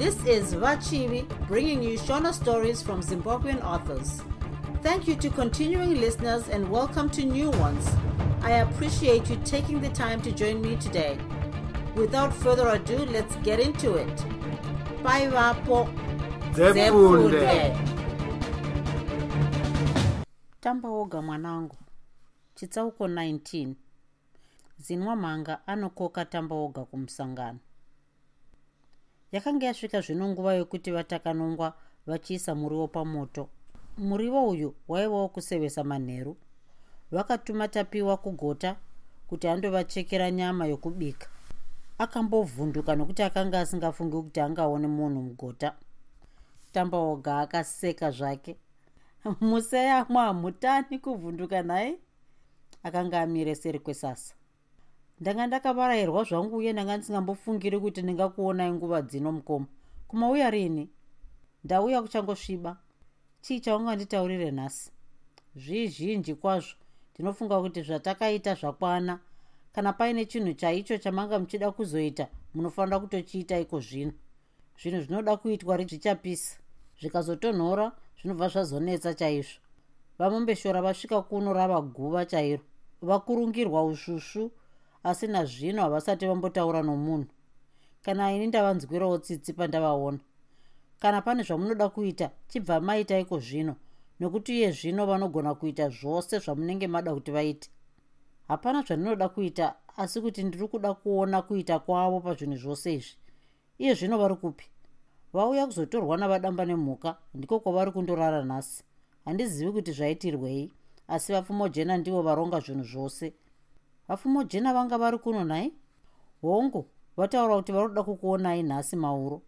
This is Vachivi bringing you Shona stories from Zimbabwean authors. Thank you to continuing listeners and welcome to new ones. I appreciate you taking the time to join me today. Without further ado, let's get into it. Bye, Vapo. Dzepfunde. tamba woga mwanangu chitsauko 19 zinwa mhanga anokoka tamba woga kumusangano yakanga yasvika zvino nguva yokuti vatakanongwa vachiisa muriwo pamoto. Muriwo uyu waivawo kusevesa manheru. Vakatuma tapiwa kugota kuti andovachekera nyama yokubika. Akambovhunduka nokuti akanga asingafungi kuti angaone munhu mugota. Tamba woga akaseka zvake. Museyamwa hamutani kuvhunduka nhaye akanga amire seri kwesasa ndanga ndakavarayirwa zvangu uye ndanga ndisingambofungiri kuti ndingakuonai nguva dzino mukoma. Kumauya rini? Ndauya kuchangosviba. Chii chaunganditaurire nhasi? Zvizhinji kwazvo. Ndinofunga kuti zvatakaita zvakwana. Kana paine chinhu chaicho chamanga muchida kuzoita munofanira kutochiita iko zvino. Zvinhu zvinoda kuitwa zvichapisa zvikazotonhora zvinobva zvazonetsa chaizvo. Vamombeshora vasvika kuno rava guva chairo. Vakurungirwa usvusvu asi nazvino havasati vambotaura nomunhu. Kana ini ndavanzwirawo tsitsi pandavaona. Kana pane zvamunoda kuita chibva maita iko zvino nokuti iye zvino vanogona kuita zvose zvamunenge mada kuti vaite. Hapana zvandinoda kuita asi kuti ndiri kuda kuona kuita kwavo pazvinhu zvose izvi. Iye zvino vari kupi? Vauya kuzotorwa navadamba nemhuka ndiko kwavari kundorara nhasi. Handizivi kuti zvaitirwei asi vapfumojena ndivo varonga zvinhu zvose vapfumojena vanga vari kuno nhai? Hongu vataura kuti vari kuda kukuonai nhasi mauro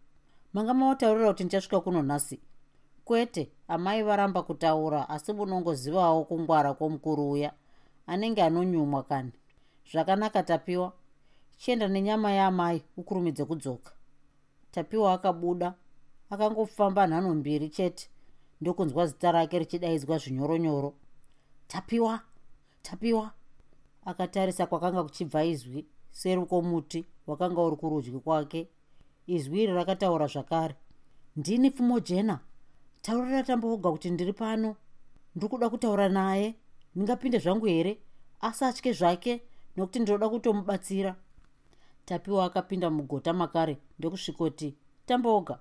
manga mavataurira kuti ndichasvika kuno nhasi. Kwete amai varamba kutaura asi munongozivawo kungwara kwomukuru uya anenge anonyumwa kani. Zvakanaka tapiwa. Chienda nenyama yaamai ukurumidze kudzoka. Tapiwa akabuda akangofamba nhano mbiri chete. Ndokunzwa zita rake richidaidzwa zvinyoronyoro. Tapiwa tapiwa akatarisa kwakanga kuchibva izwi seri kwomuti wakanga uri kurudyi kwake. Izwi iri rakataura zvakare. Ndini pfumo jena. Taurira tamboga kuti ndiri pano. Ndiri kuda kutaura naye ndingapinde zvangu here? Asatye zvake nokuti ndinoda kutomubatsira. Tapiwa akapinda mugota makare ndokusvikoti tamboga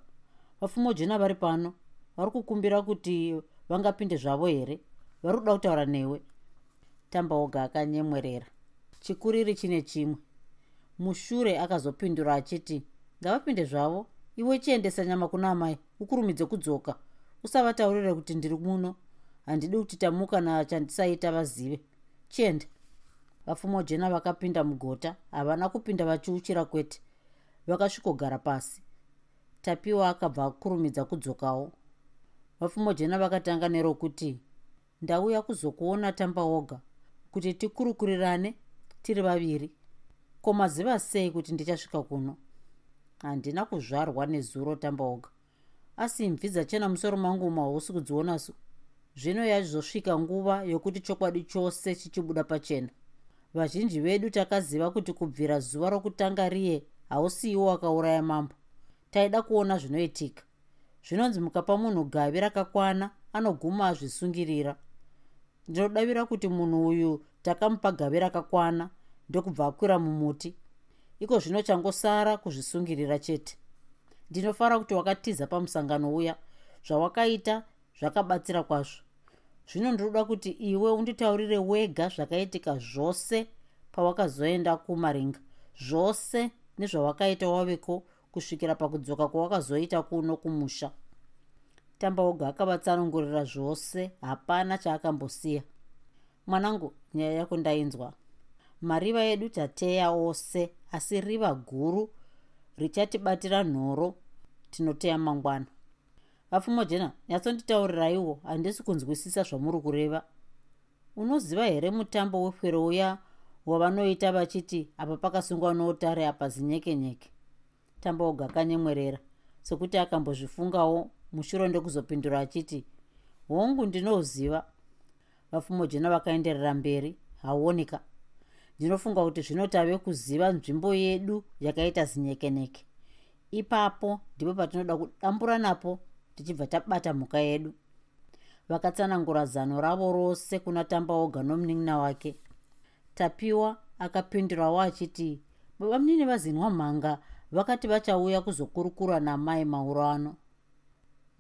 vapfumo jena vari pano. Vari kukumbira kuti vangapinde zvavo here? Vari kuda kutaura newe tambaoga akanyemwerera. Chikuriri chine chimwe. Mushure akazopindura achiti ngavapinde zvavo. Iwe chiendesa nyama kuna amai ukurumidze kudzoka. Usavataurire kuti ndiri muno. Handidi kuti tamuka nachandisaita vazive. Chienda vapfumojena vakapinda mugota havana kupinda vachiuchira kwete. Vakasvikogara pasi. Tapiwa akabva akurumidza kudzokawo. Vapfumojena vakatanga nerokuti ndauya kuzokuona tamba woga kuti tikurukurirane tiri vaviri. Ko maziva sei kuti ndichasvika kuno? Handina kuzvarwa nezuro tamba woga asi imvi dzachena musoro mangu mahausi kudzionaso zvino yazosvika nguva yokuti chokwadi chose chichibuda pachena. Vazhinji vedu takaziva kuti kubvira zuva rokutanga riye hausiiwo wakauraya mambo. Taida kuona zvinoitika. Zvinonzi mukapa munhu gavi rakakwana anoguma azvisungirira ndinodavira kuti munhu uyu takamupa gavi rakakwana ndokubva akwira mumuti. Iko zvino changosara kuzvisungirira chete. Ndinofara kuti wakatiza pamusangano uya zvawakaita zvakabatsira kwazvo. Zvino ndinoda kuti iwe unditaurire wega zvakaitika zvose pawakazoenda kumaringa zvose nezvawakaita waveko kusvikira pakudzoka kwawakazoita kuno kumusha tamba woga akavatsanangurira zvose hapana chaakambosiya. Mwanangu nyaya yako ndainzwa. Mariva edu tateya ose asi riva guru richatibatira nhoro tinoteya mangwana. Vapfumojena nyatsonditaurirayiwo handisi kunzwisisa zvamuri kureva. Unoziva here mutambo wefwero uya wavanoita vachiti apa pakasungwa noutare apa zinyekenyeke. Tamba oga akanyemwerera sekuti akambozvifungawo mushure ndokuzopindura achiti hongu ndinoziva. Vapfumojena vakaenderera mberi hauonika ndinofunga kuti zvino tave kuziva nzvimbo yedu yakaita zinyekeneke. Ipapo ndipo patinoda kudambura napo tichibva tabata mhuka yedu. Vakatsanangura zano ravo rose kuna tambaoga nomunin'ina wake. Tapiwa akapindurawo achiti baba munini vazinwa mhanga vakati vachauya kuzokurukura namai mauro ano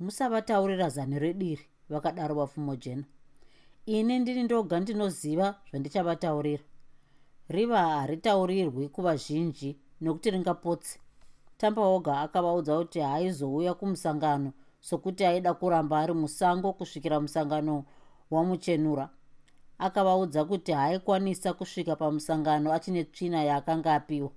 musavataurira zano rediri vakadaro vapfumojena ini ndini ndoga ndinoziva zvandichavataurira riva haritaurirwi kuvazhinji nokuti ringapotse. Tambaoga akavaudza kuti haaizouya kumusangano sokuti aida kuramba ari musango kusvikira musangano wamuchenura. Akavaudza kuti haaikwanisa kusvika pamusangano achine tsvina yaakanga apiwa.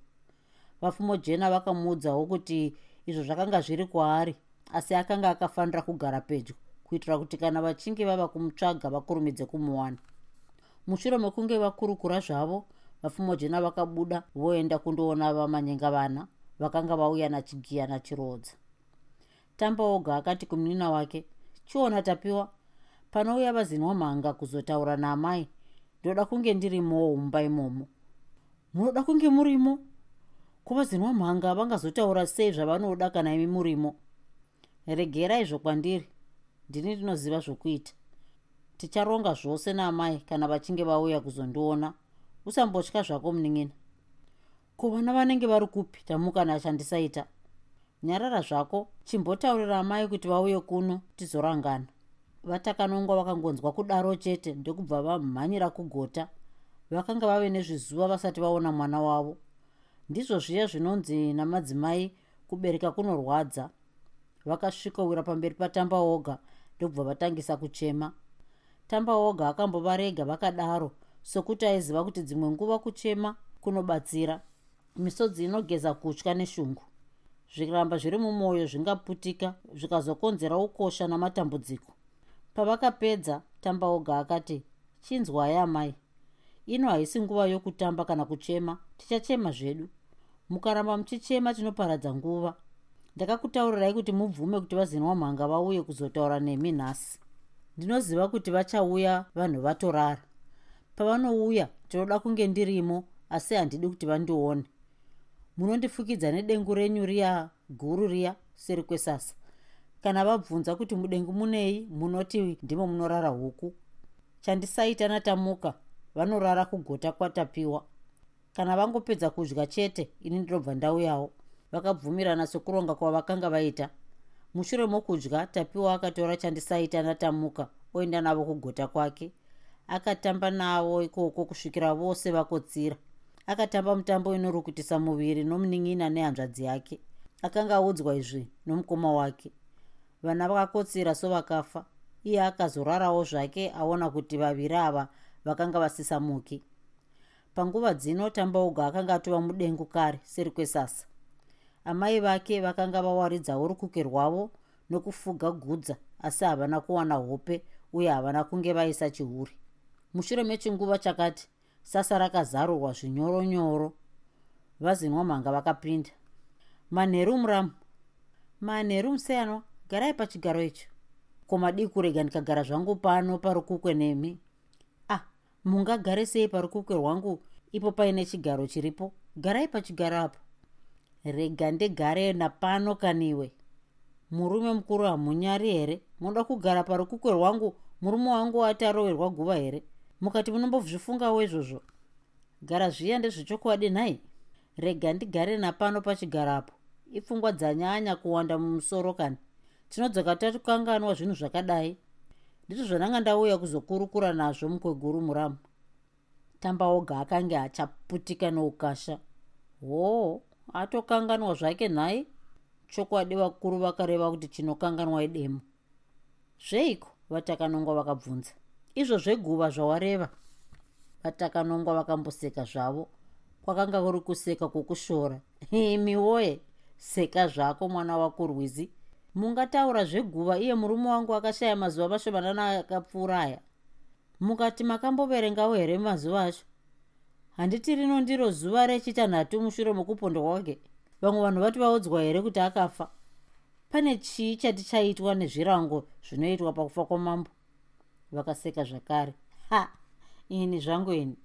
Vapfumojena vakamuudzawo kuti izvo zvakanga zviri kwaari asi akanga akafanira kugara pedyo kuitira kuti kana vachinge vava kumutsvaga vakurumidze kumuwana. Mushure mekunge vakurukura zvavo vapfumojena vakabuda voenda kundoona vamanyenga vana vakanga vauya nachigiya nachirodza. Tambaoga akati kumunina wake chiona tapiwa? Panouya vazinwa mhanga kuzotaura naamai. Ndoda kunge ndirimowo mumba imomo. Munoda kunge murimo? Kuvazinwa mhanga vangazotaura sei zvavanoda kana imi murimo regera izvo kwandiri ndini ndinoziva zvokuita. Ticharonga zvose naamai kana vachinge vauya kuzondiona. Usambotya zvako munin'ina ko vana vanenge vari kupi tamukana achandisaita? Nyarara zvako. Chimbotaurira amai kuti vauye kuno tizorangana. Vatakanongwa vakangonzwa kudaro chete ndokubva vamhanyira kugota. Vakanga vave nezvizuva vasati vaona mwana wavo. Ndizvo zviya zvinonzi namadzimai kubereka kunorwadza vakasvikowira pamberi patamba oga ndokubva vatangisa kuchema. Tamba oga akambovarega vakadaro sokuti aiziva kuti dzimwe nguva kuchema kunobatsira. Misodzi inogeza kutya neshungu. Zvikaramba zviri mumwoyo zvingaputika zvikazokonzera ukosha namatambudziko. Pavakapedza tamba oga akati chinzwai amai ino haisi nguva yokutamba kana kuchema. Tichachema zvedu. Mukaramba muchichema tinoparadza nguva ndakakutaurirai kuti mubvume kuti vazinwa mhanga vauye kuzotaura nemi nhasi. Ndinoziva kuti vachauya vanhu vatorara. Pavanouya tinoda kunge ndirimo asi handidi kuti vandione. Munondifukidza nedengu renyu riya guru riya seri kwesasa. Kana vabvunza kuti mudengu munei munoti ndimo munorara huku. Chandisaita natamuka vanorara kugota kwatapiwa. Kana vangopedza kudya chete ini ndinobva ndauyawo vakabvumirana sekuronga kwavakanga vaita. Mushure mokudya tapiwa akatora chandisaita natamuka oenda navo kugota kwake. Akatamba navo ikoko kusvikira vose vakotsira. Akatamba mutambo inorukutisa muviri nomunin'ina nehanzvadzi yake. Akanga audzwa izvi nomukoma wake. Vana vakakotsira sovakafa. Iye akazorarawo zvake aona kuti vaviri ava vakanga vasisamuki. Panguva dzino tambauga akanga atova mudengu kare seri kwesasa amai vake vakanga vawaridzawo rukuke rwavo nokufuga gudza asi havana kuwana hope uye havana kunge vaisa chihuri. Mushure mechinguva chakati sasa rakazarurwa zvinyoronyoro. Vazinwa mhanga vakapinda. Manheru muramu manheru museyanwa garai pachigaro icho. Ko madii kurega ndikagara zvangu pano parukukwe nemi? Ah mungagare sei parukukwe rwangu? Ipo paine chigaro chiripo. Garai pachigaro apo rega ndigare napano kaniwe. Murume mukuru hamunyari here? Munoda kugara parukukwe rwangu murume wangu ati aroverwa guva here? Mukati munombozvifungawo izvozvo. Gara zviya ndezvechokwadi nhai? Rega ndigare napano pachigaro apo ipfungwa dzanyanya kuwanda mumusoro kani. Tinodzoka tatukanganwa zvinhu zvakadai. Ndizvo zvandanga ndauya kuzokurukura nazvo mukweguru muramu. Tamba oga akange achaputika noukasha hoo atokanganwa zvake nhai. Chokwadi vakuru vakareva kuti chinokanganwa idemo. Zveiko? Vatakanongwa vakabvunza. Izvo zveguva zvawareva. Vatakanongwa vakamboseka zvavo. Kwakanga kuri kuseka kwokushora. Imi woye seka zvako mwana wako rwizi mungataura zveguva iye murume wangu akashaya mazuva mashomanana akapfuura aya mukati makamboverengawo here mazuva acho handiti rino ndiro zuva rechitanhatu mushure mokupondwa kwake. Vamwe vanhu vati vaudzwa here kuti akafa? Pane chii chati chaitwa nezvirango zvinoitwa pakufa kwamambo? Vakaseka zvakare. Ha! Ini zvangu ini.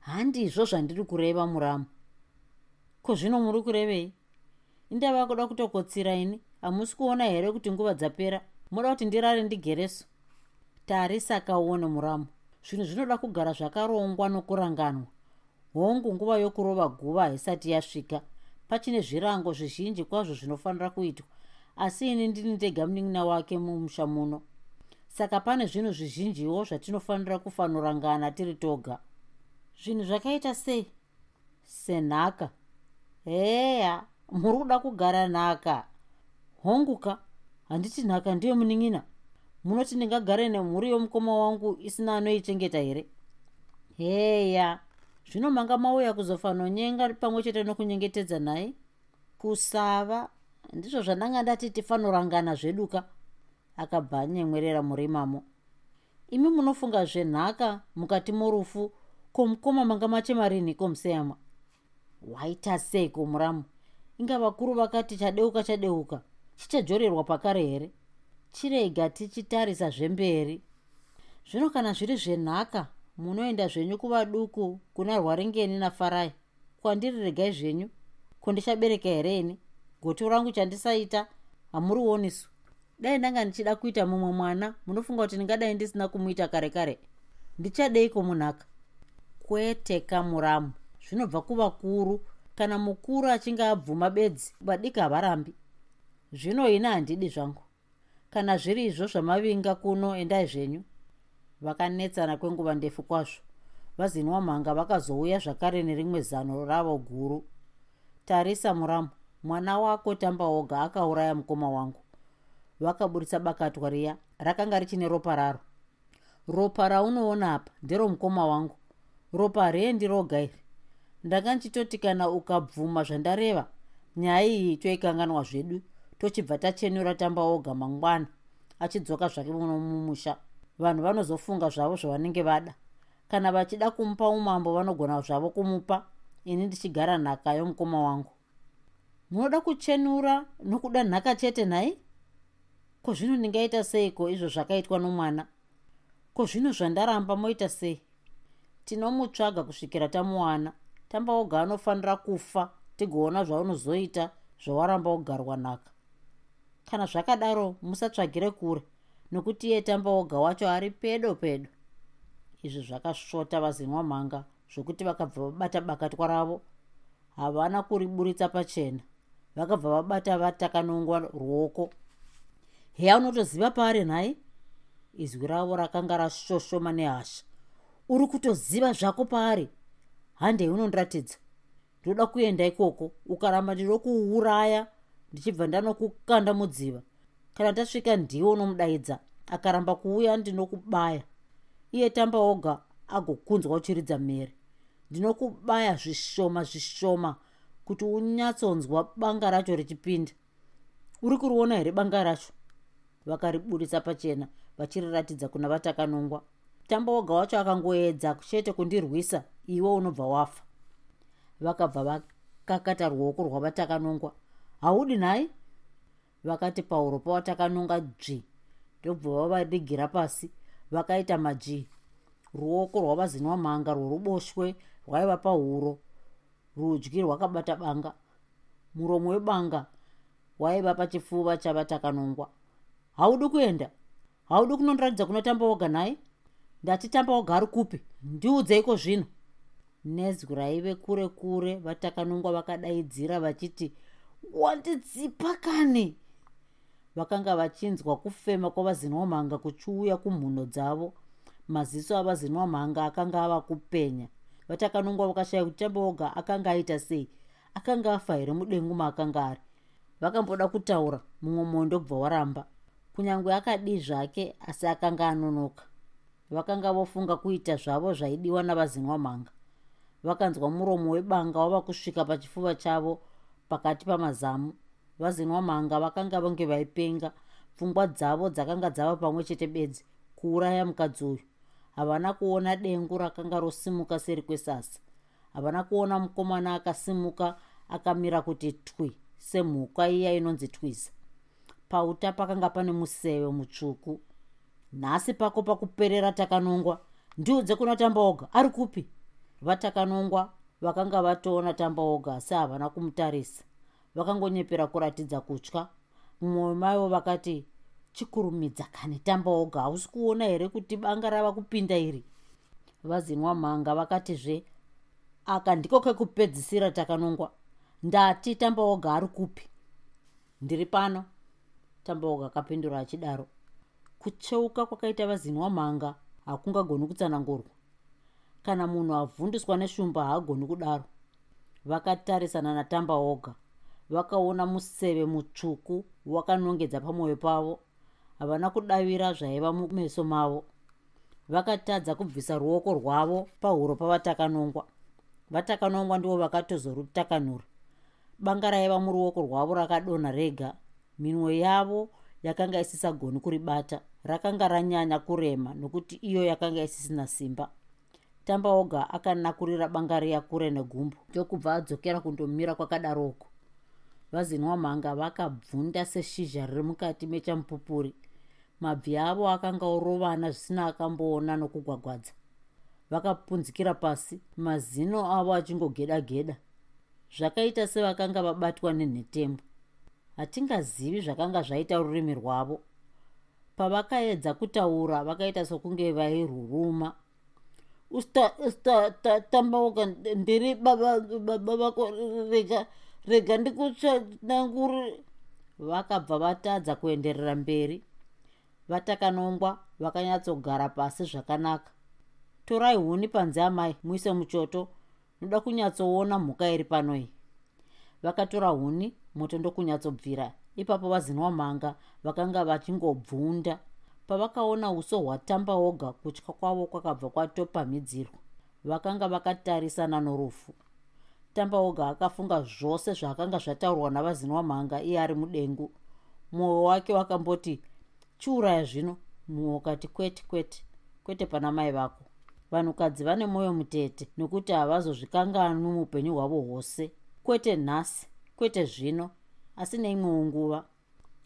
Handizvo zvandiri kureva muramu ko zvino muri kurevei? Indava kuda kutokotsira ini? Hamusi kuona here kuti nguva dzapera? Muda kuti ndirare ndigereso? Tarisa akaone muramu zvinhu zvinoda kugara zvakarongwa nokuranganwa hongu nguva yokurova guva haisati yasvika. Pachine zvirango zvizhinji kwazvo zvinofanira kuitwa asi ini ndini ndega munin'ina wake mumusha muno. Saka pane zvinhu zvizhinjiwo zvatinofanira kufanurangana tiri toga. Zvinhu zvakaita sei? Senhaka. Heya muri kuda kugara nhaka. Honguka handiti nhaka ndiyo munin'ina munoti ndingagare nemhuri yomukoma wangu isina anoichengeta here? Heya zvino manga mauya kuzofanonyenga pamwe chete nokunyengetedza nhai kusava. Ndizvo zvandanga ndati tifanorangana zveduka. Akabva anyemwerera murimamo. Imi munofunga zvenhaka mukati morufu komukoma manga machemarini komuseyama waita sei komuramu inga vakuru vakati chadeuka chadeuka. Chichajorerwa pakare here? Chirega tichitarisa zvemberi. Zvino kana zviri zvenhaka munoenda zvenyu kuvaduku kuna rwaringeni nafarai kwandiri regai zvenyu? Kondichabereka here ini? Goto rangu chandisaita hamurionisu dai ndanga ndichida kuita mumwe mwana munofunga kuti ndingadai ndisina kumuita kare kare ndichadeiko munhaka? Kwete kamuramu zvinobva kuvakuru kana mukuru achinge abvuma bedzi vadiki havarambi. Zvino ina handidi zvangu. Kana zviri izvo zvamavinga kuno endai zvenyu vakanetsana kwenguva ndefu kwazvo. Vazinwa mhanga vakazouya zvakare nerimwe zano ravo guru. Tarisa muramu mwana wako tamba oga akauraya mukoma wangu. Vakaburitsa bakatwa riya rakanga richine ropa raro. Ropa raunoona apa nderomukoma wangu. Ropa hariendi roga iri ndanga nchitoti kana ukabvuma zvandareva nyaya iyi toikanganwa zvedu tochibva tachenura tamba oga mangwana achidzoka zvake muno mumusha vanhu vanozofunga zvavo zvavanenge vada. Kana vachida kumupa umambo vanogona zvavo kumupa. Ini ndichigara nhaka yomukoma wangu. Munoda kuchenura nokuda nhaka chete nhai? Ko zvino ndingaita seiko izvo zvakaitwa nomwana? Ko zvino zvandaramba moita sei? Tinomutsvaga kusvikira tamuwana. Tamba oga anofanira kufa tigoona zvaunozoita zvawaramba ogarwa nhaka. Kana zvakadaro musatsvagire kure nokuti iye tamba oga wacho ari pedo pedo. Izvi zvakasvota vazinwa mhanga zvokuti vakabva vabata bakatwa ravo. Havana kuriburitsa pachena. Vakabva vabata vatakanongwa ruoko. Heya unotoziva paari nhai? Izwi ravo rakanga rashoshoma nehasha. Uri kutoziva zvako paari? Handei unondiratidza. Ndoda kuenda ikoko ukaramba ndinokuuraya ndichibva ndanokukanda mudziva kana tasvika ndiwo unomudaidza akaramba kuuya ndinokubaya. Iye tamba oga agokunzwa uchiridza mhere. Ndinokubaya zvishoma zvishoma kuti unyatsonzwa banga racho richipinda. Uri kuriona here banga racho? Vakariburitsa pachena vachiriratidza kuna vatakanongwa. Tamba oga wacho akangoedza chete kundirwisa iwe unobva wafa. Vakabva vakakata ruoko rwavatakanongwa. Haudi nhai vakati pauro pawatakanonga dzvi ndobva vavadigira pasi vakaita majii ruoko rwavazinwa mhanga rworuboshwe rwaiva pahuro rudyi rwakabata banga. Muromo webanga waiva pachipfuva chavatakanongwa haudi kuenda? Haudi kunondiratidza kunotamba oga nhai ndatitamba oga ari kupi? Ndiudzeiko zvino. Nezwi raive kure kure vatakanongwa vakadaidzira vachiti wandidzipa kani vakanga vachinzwa kufema kwavazinwa mhanga kuchiuya kumhuno dzavo. Maziso avazinwa mhanga akanga ava kupenya vatakanongwa vakashaya kuti tamba oga akanga aita sei? Akanga afa here mudengu maakanga ari? Vakamboda kutaura mumwe mwoyo ndokubva waramba. Kunyange akadii zvake asi akanga anonoka. Vakanga vofunga kuita zvavo zvaidiwa navazinwa mhanga vakanzwa muromo webanga wava kusvika pachifuva chavo pakati pamazamu vazinwa mhanga vakanga vange vaipenga pfungwa dzavo dzakanga dzava pamwe chete bedzi kuuraya mukadzi uyu. Havana kuona dengu rakanga rosimuka seri kwesasa. Havana kuona mukomana akasimuka akamira kuti twi semhuka iya inonzi twiza. Pauta pakanga pane museve mutsvuku. Nhasi pako pakuperera takanongwa ndiudze kuna tamba oga ari kupi? Vatakanongwa vakanga vatoona tamba oga asi havana kumutarisa vakangonyepera kuratidza kutya. Mumwe maivo vakati chikurumidza kane tamba oga hausi kuona here kuti banga rava kupinda iri? Vazinwa mhanga vakatizve aka ndiko kekupedzisira takanongwa. Ndati tamba oga ari kupi? Ndiri pano. Tamba oga akapindura achidaro. Kucheuka kwakaita vazinwa mhanga hakungagoni kutsanangurwa. Kana munhu avhunduswa neshumba haagoni kudaro. Vakatarisana natamba oga vakaona museve mutsvuku wakanongedza pamwoyo pavo. Havana kudavira zvaiva mumeso mavo. Vakatadza kubvisa ruoko rwavo pahuro pavatakanongwa. Vatakanongwa ndivo vakatozorutakanura banga raiva muruoko rwavo rakadonha rega. Minwe yavo yakanga isisagoni kuribata rakanga ranyanya kurema nokuti iyo yakanga isisina simba. Tamba oga akanakurira banga riya kure negumbu ndokubva adzokera kundomira kwakadaroko vazinwa mhanga vakabvunda seshizha riri mukati mechamupupuri. Mabvi avo akanga orovana zvisina akamboona nokugwagwadza. Vakapunzikira pasi mazino avo achingogeda geda zvakaita sevakanga vabatwa nenhetembo. Hatingazivi zvakanga zvaita rurimi rwavo. Pavakaedza kutaura vakaita sokunge vairuruma. Ustatambauka ndiri baba vako rega rega ndikutsvananguri vakabva vatadza kuenderera mberi. Vatakanongwa vakanyatsogara pasi zvakanaka. Torai huni panze amai muise muchoto. Noda kunyatsoona mhuka iri pano iyi. Vakatora huni moto ndokunyatsobvira. Ipapo vazinwa mhanga vakanga vachingobvunda. Pavakaona uso hwatamba oga kutya kwavo kwakabva kwatopamhidzirwa vakanga vakatarisana norufu tamba oga akafunga zvose zvakanga zvataurwa navazinwa mhanga iye ari mudengu. Mwoyo wake wakamboti chiuraya zvino. Mumwe ukati kwete kwete kwete pana mai vako. Vanhukadzi vane mwoyo mutete nokuti havazozvikanganwi muupenyu hwavo hwose. Kwete nhasi kwete zvino asi neimwewo nguva?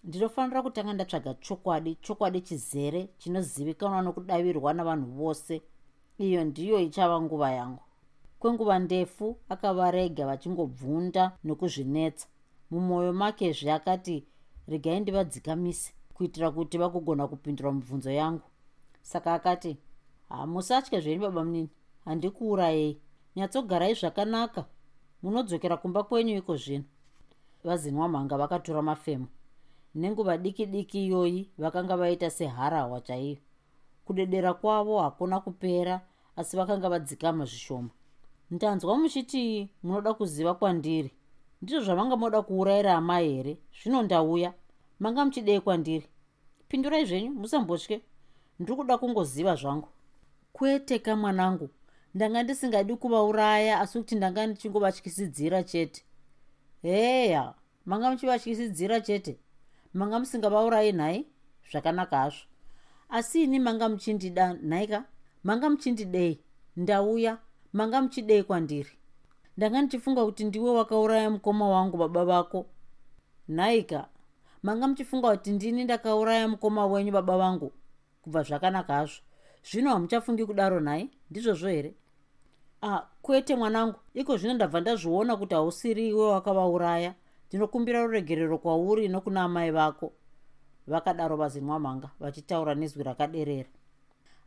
Ndinofanira kutanga ndatsvaga chokwadi chokwadi chizere chinozivikanwa nokudavirwa navanhu vose. Iyo ndiyo ichava nguva yangu kwenguva ndefu akavarega vachingobvunda nokuzvinetsa. Mumwoyo makezve akati regai ndivadzikamise kuitira kuti vakugona kupindura mibvunzo yangu. Saka akati hamusatye zveni baba munini handikuurayei. Nyatsogarai zvakanaka. Munodzokera kumba kwenyu iko zvino. Vazinwa mhanga vakatora mafemo nenguva diki diki iyoyi vakanga vaita seharahwa chaiyo. Kudedera kwavo hakuna kupera asi vakanga vadzikama zvishoma ndanzwa muchiti munoda kuziva kwandiri. Ndizvo zvamanga moda kuurayira amai here? Zvino ndauya. Manga muchidei kwandiri? Pindurai zvenyu musambotye. Ndiri kuda kungoziva zvangu. Kwete kamwanangu ndanga ndisingadi kuvauraya asi kuti ndanga ndichingovatyisidzira chete. Heya manga muchivatyisidzira chete? Manga musingavaurayi nhai? Zvakanaka hazvo. Asi ini manga muchindida nhaika manga muchindidei? Ndauya manga muchidei kwandiri ndanga ndichifunga kuti ndiwe wakauraya mukoma wangu baba vako. Nhaika manga muchifunga kuti ndini ndakauraya mukoma wenyu baba vangu kubva zvakanaka hazvo. Zvino hamuchafungi kudaro nhai ndizvozvo here? Ah kwete mwanangu iko zvino ndabva ndazviona kuti hausiri iwe wakavauraya. Ndinokumbira ruregerero kwauri nokuna amai vako. Vakadaro vazinwa mhanga vachitaura nezwi rakaderera.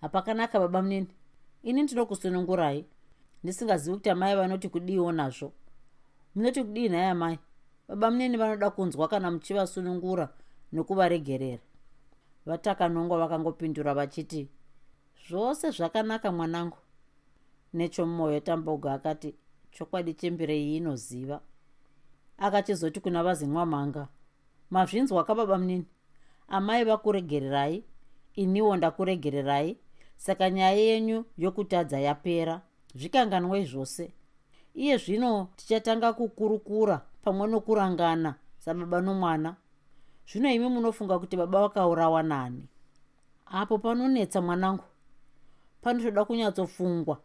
Hapakanaka baba munini. Ini ndinokusunungurai ndisingazivi kuti amai vanoti kudiiwo nazvo. Munoti kudii nhai amai? Baba munini vanoda kunzwa kana muchivasunungura nokuvaregerera. Vatakanongwa vakangopindura vachiti zvose zvakanaka mwanangu. Nechomumwoyo tamboga akati chokwadi chembirei inoziva. Akachizoti kuna vazinwa mhanga mazvinzwa kababa munini? Amai vakuregererai iniwo ndakuregererai saka nyaya yenyu yokutadza yapera zvikanganwei zvose. Iye zvino tichatanga kukurukura pamwe nokurangana sababa nomwana. Zvino imi munofunga kuti baba vakaurawa nani? Apo panonetsa mwanangu panotoda kunyatsofungwa.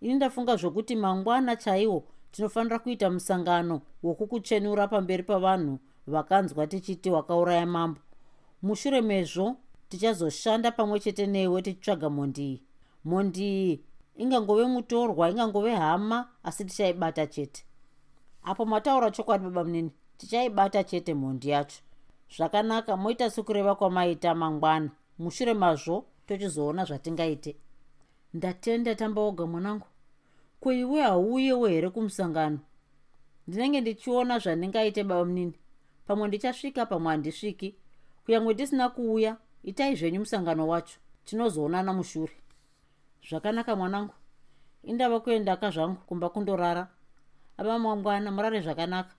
Ini ndafunga zvokuti mangwana chaiwo tinofanira kuita musangano wokukuchenura pamberi pavanhu vakanzwa tichiti wakauraya mambo. Mushure mezvo tichazoshanda pamwe chete newe tichitsvaga mhondi iyi mhondi iyi ingangove mutorwa ingangove hama asi tichaibata chete. Apo mataura chokwadi baba munini tichaibata chete mhondi yacho. Zvakanaka moita sekureva kwamaita mangwana. Mushure mazvo tochizoona zvatingaite. Ndatenda tambaoga mwanangu. Kweiwe hauyewo here kumusangano? Ndinenge ndichiona zvandingaite baba munini. Pamwe ndichasvika pamwe handisviki. Kunyange tisina kuuya itai zvenyu musangano wacho. Tinozoonana mushure zvakanaka mwanangu. Indava kuendaka zvangu kumba kundorara. Ava mangwana murare zvakanaka.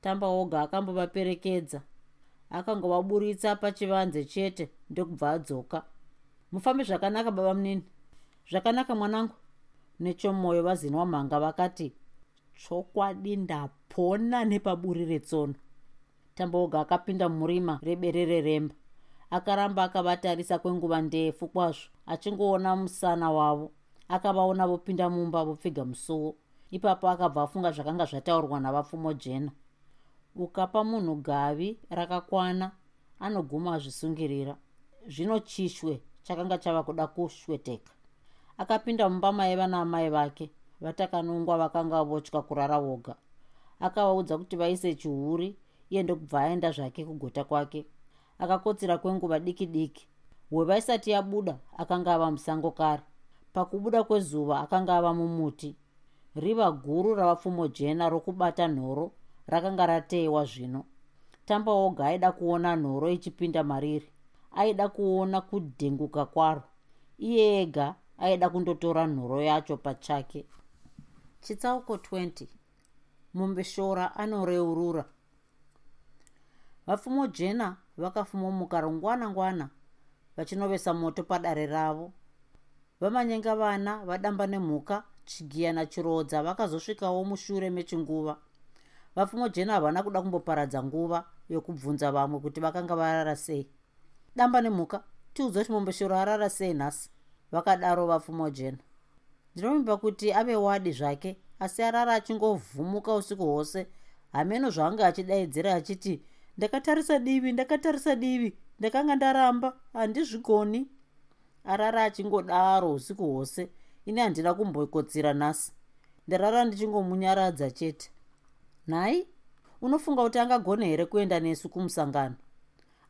Tamba oga akambovaperekedza. Akangovaburitsa pachivanze chete ndokubva adzoka. Mufambe zvakanaka baba munini. Zvakanaka mwanangu. Nechomwoyo vazinwa mhanga vakati chokwadi ndapona nepaburi retsono. Tamboga akapinda murima reberere remba akaramba akavatarisa kwenguva ndefu kwazvo achingoona musana wavo. Akavaona vopinda mumba vopfiga musuwo ipapo akabva afunga zvakanga zvataurwa navapfumo jena. Ukapa munhu gavi rakakwana anoguma azvisungirira. Zvino chishwe chakanga chava kuda kushweteka. Akapinda mumba maiva naamai vake vatakanungwa vakanga votya kurara voga. Akavaudza kuti vaise chihuri iye ndokubva aenda zvake kugota kwake akakotsera kwenguva diki diki. Hweva isati yabuda akanga ava musango kare. Pakubuda kwezuva akanga ava mumuti. Riva guru ravapfumo jena rokubata nhoro rakanga rateyiwa zvino. Tamba oga aida kuona nhoro ichipinda mariri. Aida kuona kudhenguka kwaro. Iye ega aida kundotora nhoro yacho pachake. Chitsauko 20 mumbeshora anoreurura. Vapfumo jena vakafumomuka rungwana ngwana vachinovesa moto padare ravo. Vamanyenga vana vadamba nemhuka chigiya nachirodza vakazosvikawo mushure mechinguva. Vapfumo jena havana kuda kumboparadza nguva yokubvunza vamwe kuti vakanga varara sei. Damba nemhuka tiudze kuti mombeshoro arara sei nhasi vakadaro vapfumo jena. Ndinovimba kuti ave wadi zvake asi arara achingovhumuka usiku hwose hameno zvaanga achidaidzira achiti ndakatarisa divi ndakatarisa divi. Ndakanga ndaramba handizvigoni arara achingodaro usiku hwose. Ini handina kumbokotsira nhasi. Ndarara ndichingomunyaradza chete. Nhai unofunga kuti angagona here kuenda nesu kumusangano?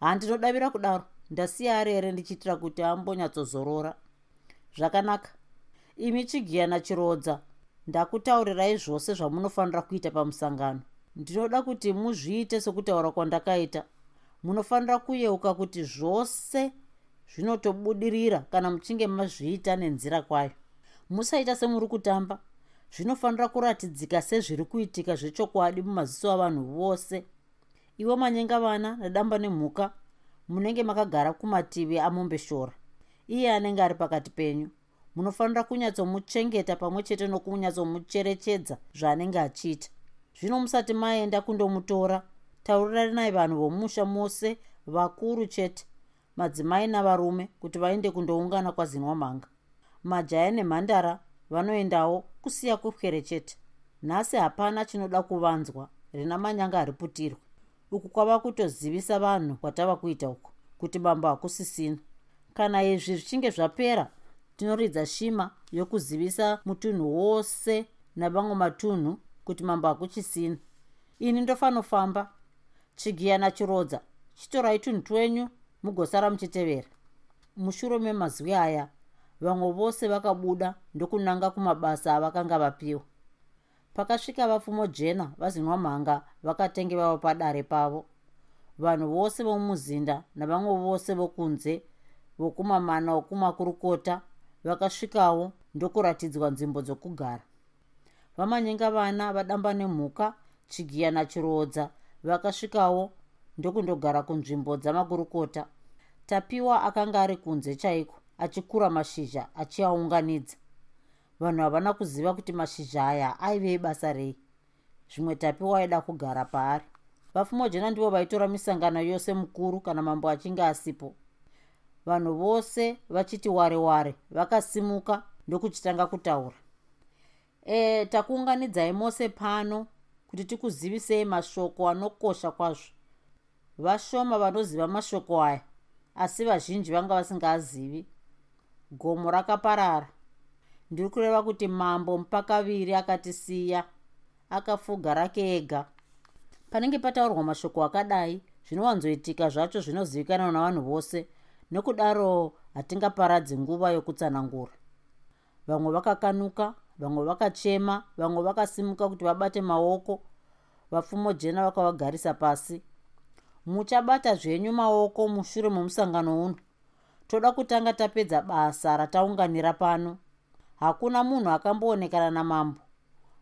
Handinodavira kudaro. Ndasiya ari here ndichiitira kuti ambonyatsozorora zvakanaka. Imi chigiya nachirodza. Ndakutaurirai zvose zvamunofanira kuita pamusangano ndinoda kuti muzviite sokutaura kwandakaita. Munofanira kuyeuka kuti zvose zvinotobudirira kana muchinge mazviita nenzira kwayo. Musaita semuri kutamba. Zvinofanira kuratidzika sezviri kuitika zvechokwadi mumaziso avanhu vose. Ivo manyenga vana nedamba nemhuka munenge makagara kumativi amombeshora iye anenge ari pakati penyu munofanira kunyatsomuchengeta pamwe chete nokunyatsomucherechedza zvaanenge achiita zvino musati maenda kundomutora. Tauriranai vanhu vomusha mose vakuru chete madzimai navarume kuti vaende kundoungana kwazinwa mhanga majaya nemhandara vanoendawo kusiya kupwere chete. Nhasi hapana chinoda kuvanzwa rina manyanga riputirwe uku kwava kutozivisa vanhu kwatava kuita uku kuti bambo hakusisina. Kana izvi zvichinge zvapera tinoridza shima yokuzivisa mutunhu wose navamwe matunhu kuti mambo hakuchisina. Ini ndofanofamba chigiya nachirodza. Chitorai tunhu twenyu mugosara muchitevera. Mushure memazwi aya vamwe vose vakabuda ndokunanga kumabasa avakanga vapiwa. Pakasvika vapfumo jena vazinwa mhanga vakatenge vavo padare pavo. Vanhu vose vomumuzinda navamwe vose vokunze vokumamana wokumakurukota vakasvikawo ndokuratidzwa nzvimbo dzokugara vamanyenga vana vadamba nemhuka chigiya nachirodza vakasvikawo ndokundogara kunzvimbo dzamakurukota tapiwa akanga ari kunze chaiko achikura mashizha achiaunganidza. Vanhu havana kuziva kuti mashizha aya aivei basa rei. Zvimwe tapiwa aida kugara paari. Vapfumo jena ndivo vaitora misangano yose mukuru kana mambo achinge asipo. Vanhu vose vachiti ware ware vakasimuka ndokuchitanga kutaura e takuunganidzai mose pano kuti tikuzivisei mashoko anokosha kwazvo. Vashoma vanoziva mashoko aya asi vazhinji vanga vasingaazivi. Gomo rakaparara. Ndiri kureva kuti mambo mupakaviri akatisiya akafuga rake ega. Panenge pataurwa mashoko akadai zvinowanzoitika zvacho zvinozivikanwa navanhu vose nokudaro hatingaparadzi nguva yokutsanangura. Vamwe vakakanuka vamwe vakachema vamwe vakasimuka kuti vabate maoko vapfumo jena vakavagarisa pasi. Muchabata zvenyu maoko mushure momusangano uno. Toda kutanga tapedza basa rataunganira pano. Hakuna munhu akamboonekana namambo.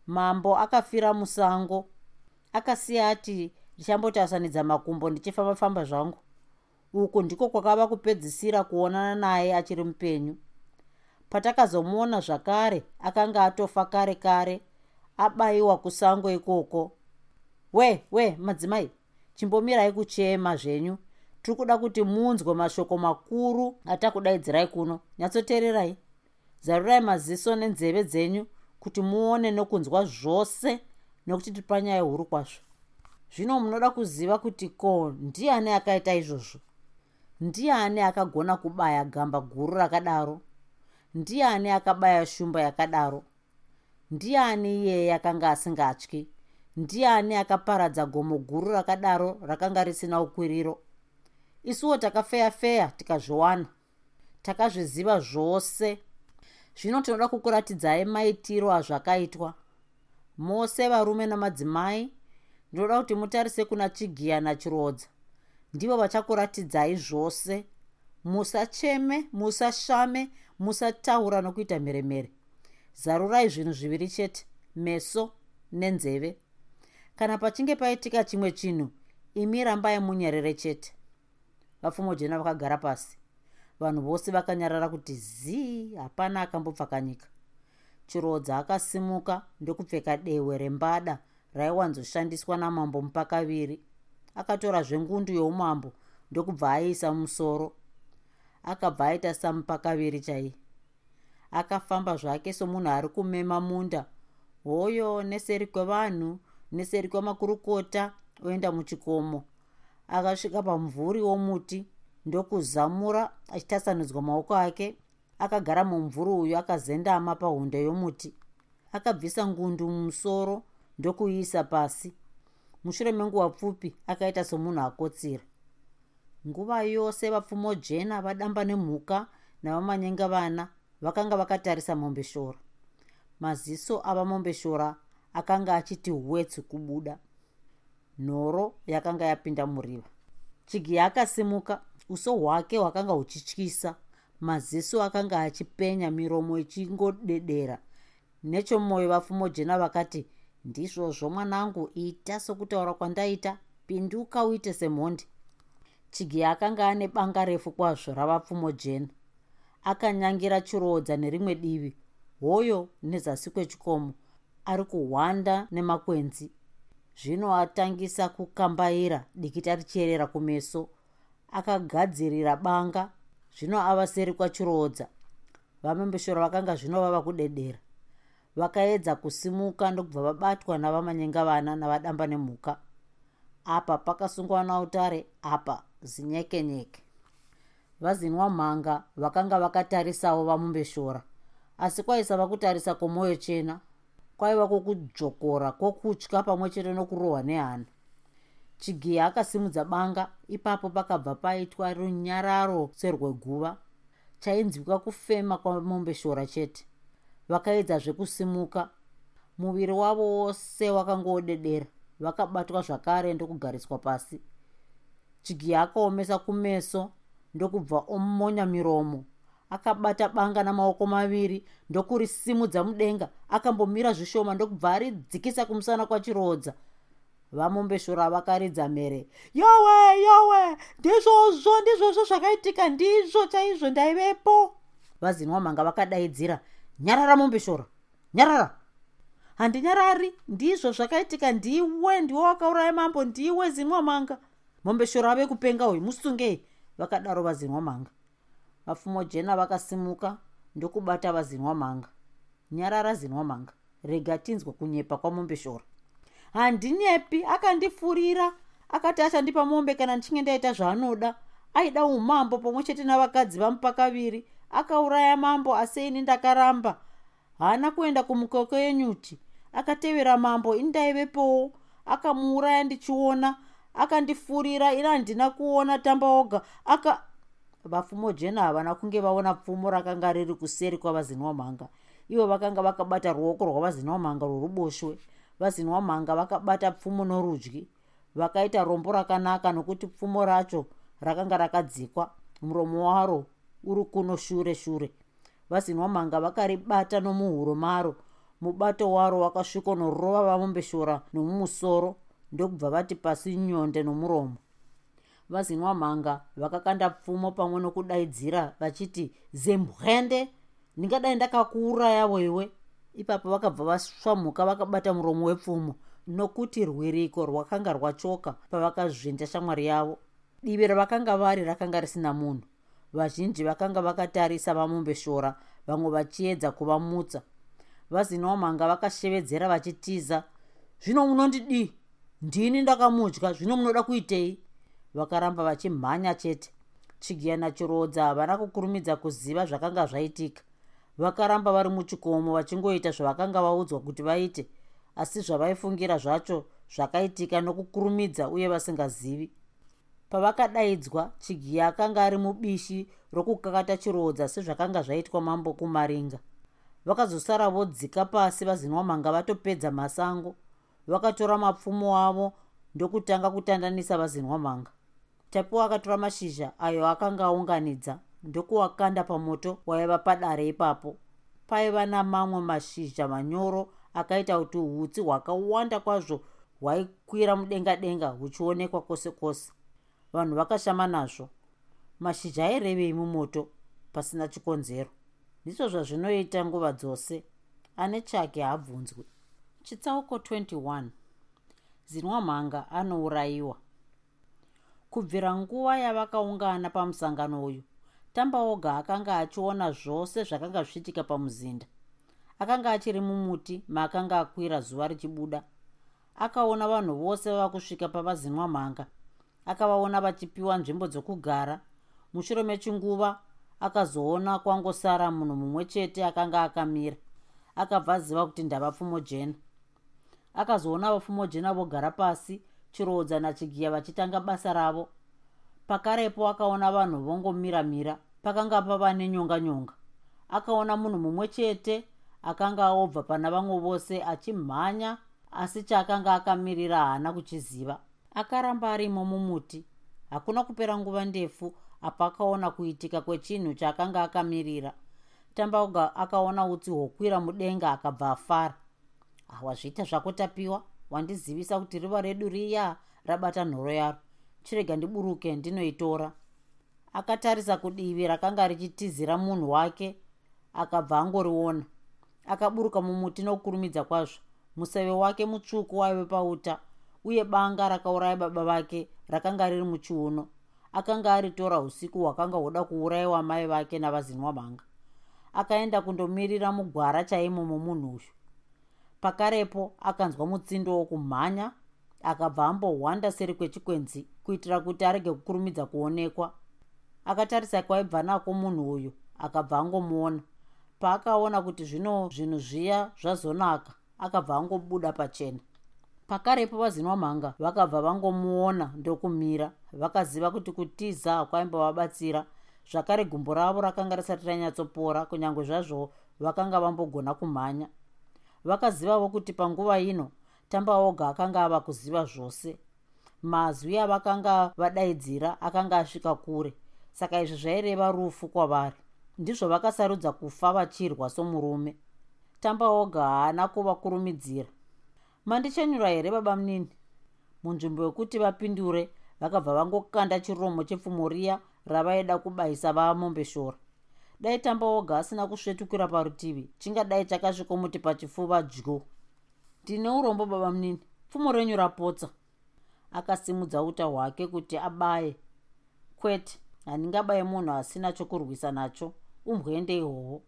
Mambo akafira musango. Akasiya ati ndichambotasanidza makumbo ndichifamba-famba zvangu. Uku ndiko kwakava kupedzisira kuonana naye achiri mupenyu patakazomuona zvakare akanga atofa kare kare abayiwa kusango ikoko. We we madzimai chimbomirai kuchema zvenyu. Tiri kuda kuti munzwe mashoko makuru atakudaidzirai kuno. Nyatsoteererai. Zarurai maziso nenzeve dzenyu kuti muone nokunzwa zvose nokuti tiri panyaya huru kwazvo. Zvino munoda kuziva kuti ko ndiani akaita izvozvo? Ndiani akagona kubaya gamba guru rakadaro ndiani akabaya shumba yakadaro? Ndiani iyeye akanga asingatyi? Ndiani akaparadza gomo guru rakadaro rakanga risina ukwiriro? Isuwo takafeya feya tikazviwana takazviziva zvose. Zvino tinoda kukuratidzai maitiro azvakaitwa mose varume namadzimai ndinoda kuti mutarise kuna chigiya nachirodza. Ndivo vachakuratidzai zvose. Musacheme musashame musataura nokuita mheremhere. Zarurai zvinhu zviviri chete meso nenzeve. Kana pachinge paitika chimwe chinhu imi rambai munyerere chete. Vapfumo jena vakagara pasi. Vanhu vose vakanyarara kuti zii hapana akambopfakanyika. Chirodza akasimuka ndokupfeka dehwe rembada raiwanzoshandiswa namambo mupakaviri. Akatorazve ngundu youmambo ndokubva aiisa musoro akabva aita samupakaviri chai akafamba zvake somunhu ari kumema munda. Hoyo neseri kwevanhu neseri kwemakurukota oenda muchikomo. Akasvika pamumvuri womuti ndokuzamura achitasanudzwa maoko ake. Akagara mumvuri uyu akazendama pahundo yomuti. Akabvisa ngundu mumusoro ndokuiisa pasi. Mushure menguva pfupi akaita somunhu akotsira nguva yose vapfumo jena vadamba nemhuka navamanyenga vana vakanga vakatarisa mombeshora. Maziso avamombeshora akanga achiti hwetsi kubuda. Nhoro yakanga yapinda muriva. Chigiya akasimuka uso hwake hwakanga huchityisa maziso akanga achipenya miromo ichingodedera. Nechomwoyo vapfumo jena vakati ndizvozvo mwanangu ita sokutaura kwandaita pinduka uite semhondi chigiya akanga ane banga refu kwazvo ravapfumo jena. Akanyangira chirodza nerimwe divi hoyo nezasi kwechikomo ari kuhwanda nemakwenzi. Zvino atangisa kukambaira dikita richierera kumeso. Akagadzirira banga zvino ava seri kwachirodza. Vamembeshoro vakanga zvino vava kudedera. Vakaedza kusimuka ndokubva vabatwa navamanyenga vana navadamba nemhuka. Apa pakasungwa nautare apa zinyekenyeke. Vazinwa mhanga vakanga vakatarisawo vamumbeshora asi kwaisava kutarisa kwomwoyo chena kwaiva kwokudzvokora kwokutya pamwe chete nokurohwa nehana. Chigiya akasimudza banga ipapo pakabva paitwa runyararo serweguva chainzwika kufema kwamombeshora chete. Vakaedza zvekusimuka muviri wavo wose wakangoodedera vakabatwa zvakare ndokugariswa pasi chigiya akaomesa kumeso ndokubva omonya miromo. Akabata banga namaoko maviri ndokurisimudza mudenga akambomira zvishoma ndokubva aridzikisa kumusana kwachirodza. Vamombeshora vakaridza mhere yowe yowe ndizvozvo ndizvozvo zvakaitika ndizvo chaizvo ndaivepo. Vazinwa mhanga vakadaidzira nyarara mombeshora nyarara. Handinyarari ndizvo zvakaitika ndiwe ndiwe wakauraya mambo ndiwe zinwa mhanga mombeshora ave kupenga uyu musungei vakadaro vazinwa mhanga. Vapfumo jena vakasimuka ndokubata vazinwa mhanga. Nyarara zinwa mhanga. Rega tinzwa kunyepa kwamombeshora handinyepi akandifurira. Akati achandipa mombe kana ndichinge ndaita zvaanoda aida umambo pamwe chete navakadzi vamupakaviri akauraya mambo asi ini ndakaramba. Haana kuenda kumukoko yenyuti akatevera mambo ini ndaivepowo akamuuraya ndichiona akandifurira ina handina kuona tamba oga. Aka vapfumo jena havana kunge vaona pfumo rakanga riri kuseri kwavazinwamhanga ivo vakanga vakabata ruoko rwavazinwamhanga rworuboshwe. Vazinwamhanga vakabata pfumo norudyi. Vakaita rombo rakanaka nokuti pfumo racho rakanga rakadzikwa. Muromo waro uri kuno shure shure. Vazinwamhanga vakaribata nomuhuro maro. Mubato waro wakasvikonorova vamombeshora nomumusoro ndokubva vati pasi nyonde nomuromo. Vazinwamhanga vakakanda pfumo pamwe nokudaidzira vachiti zembwende ndingadai ndakakuurayavo iwe ipapo vakabva vasvamuka vakabata muromo wepfumo nokuti rwiriko rwakanga rwachoka pavakazvinda shamwari yavo. Divi ravakanga vari rakanga risina munhu. Vazhinji vakanga vakatarisa vamombeshora vamwe vachiedza kuvamutsa. Vazinwamhanga vakashevedzera vachitiza zvino munondidii ndini ndakamudya zvino munoda kuitei? Vakaramba vachimhanya chete. Chigiya nachirodza havana kukurumidza kuziva zvakanga zvaitika. Vakaramba vari muchikomo vachingoita zvavakanga vaudzwa kuti vaite asi zvavaifungira zvacho zvakaitika nokukurumidza uye vasingazivi. Pavakadaidzwa chigiya akanga ari mubishi rokukakata chirodza sezvakanga zvaitwa mambo kumaringa. Vakazosara vodzika pasi vazinwamhanga vatopedza masango vakatora mapfumo avo ndokutanga kutandanisa vazinwamhanga tapiwa akatora mashizha ayo akanga aunganidza ndokuwakanda pamoto waiva padare ipapo. Paiva namamwe mashizha manyoro akaita kuti hutsi hwakawanda kwazvo hwaikwira mudenga denga huchionekwa kwose kwose. Vanhu vakashama nazvo. Mashizha airevei mumoto pasina chikonzero. Ndizvo zvazvinoita nguva dzose. Ane chake haabvunzwi chitsauko 21 zinwamhanga anourayiwa. Kubvira nguva yavakaungana pamusangano uyu tamba oga akanga achiona zvose zvakanga zvichiitika pamuzinda. Akanga achiri mumuti maakanga akwira zuva richibuda. Akaona vanhu vose vava kusvika pavazinwa mhanga akavaona vachipiwa nzvimbo dzokugara. Mushure mechinguva akazoona kwangosara munhu mumwe chete akanga akamira. Akabva aziva kuti ndavapfumo jena akazoona vapfumo jena vogara pasi chirodza nachigiya vachitanga basa ravo. Pakarepo akaona vanhu vongomiramira pakanga pava nenyonga nyonga akaona munhu mumwe chete akanga aobva pana vamwe vose achimhanya asi chaakanga akamirira haana kuchiziva. Akaramba arimo mumuti. Hakuna kupera nguva ndefu apa akaona kuitika kwechinhu chaakanga akamirira. Tambauga akaona utsi hwokwira mudenga akabva afara hawazviita zvako tapiwa wandizivisa kuti riva redu riya rabata nhoro yaro. Chirega ndiburuke ndinoitora. Akatarisa kudivi rakanga richitizira munhu wake akabva angoriona. Akaburuka mumuti nokukurumidza kwazvo. Museve wake mutsvuku waive pauta uye banga rakauraya baba vake rakanga riri muchiuno. Akanga aritora usiku hwakanga huda kuurayiwa mai vake navazinwa mhanga akaenda kundomirira mugwara chaimo momunhu uyu pakarepo akanzwa mutsindo wokumhanya akabva ambohwanda seri kwechikwenzi kuitira kuti arege kukurumidza kuonekwa. Akatarisa kwaibva nako munhu uyu akabva angomuona. Paakaona kuti zvino zvinhu zviya zvazonaka akabva angobuda pachena. Pakarepo vazinwa mhanga vakabva vangomuona ndokumira vakaziva kuti kutiza hakwaimbovabatsira zvakare gumbo ravo rakanga risati ranyatsopora kunyange zvazvo vakanga vambogona kumhanya vakazivavo kuti panguva ino tamba oga akanga ava kuziva zvose. Mazwi avakanga vadaidzira akanga asvika kure saka izvi zvaireva rufu kwavari. Ndizvo vakasarudza kufa vachirwa somurume. Tamba oga haana kuvakurumidzira. Mandichenyura here baba munini? Munzvimbo yekuti vapindure vakabva vangokanda chiromo chepfumo riya ravaida kubayisa vamombeshora dai tamba oga asina kusvetukira parutivi. Chingadai chakasvikomuti pachifuva dyo ndine urombo baba munini. Pfumo renyu rapotsa. Akasimudza uta hwake kuti abaye. Kwete handingabaye munhu asina chokurwisa nacho. Umbwende ihwohwo.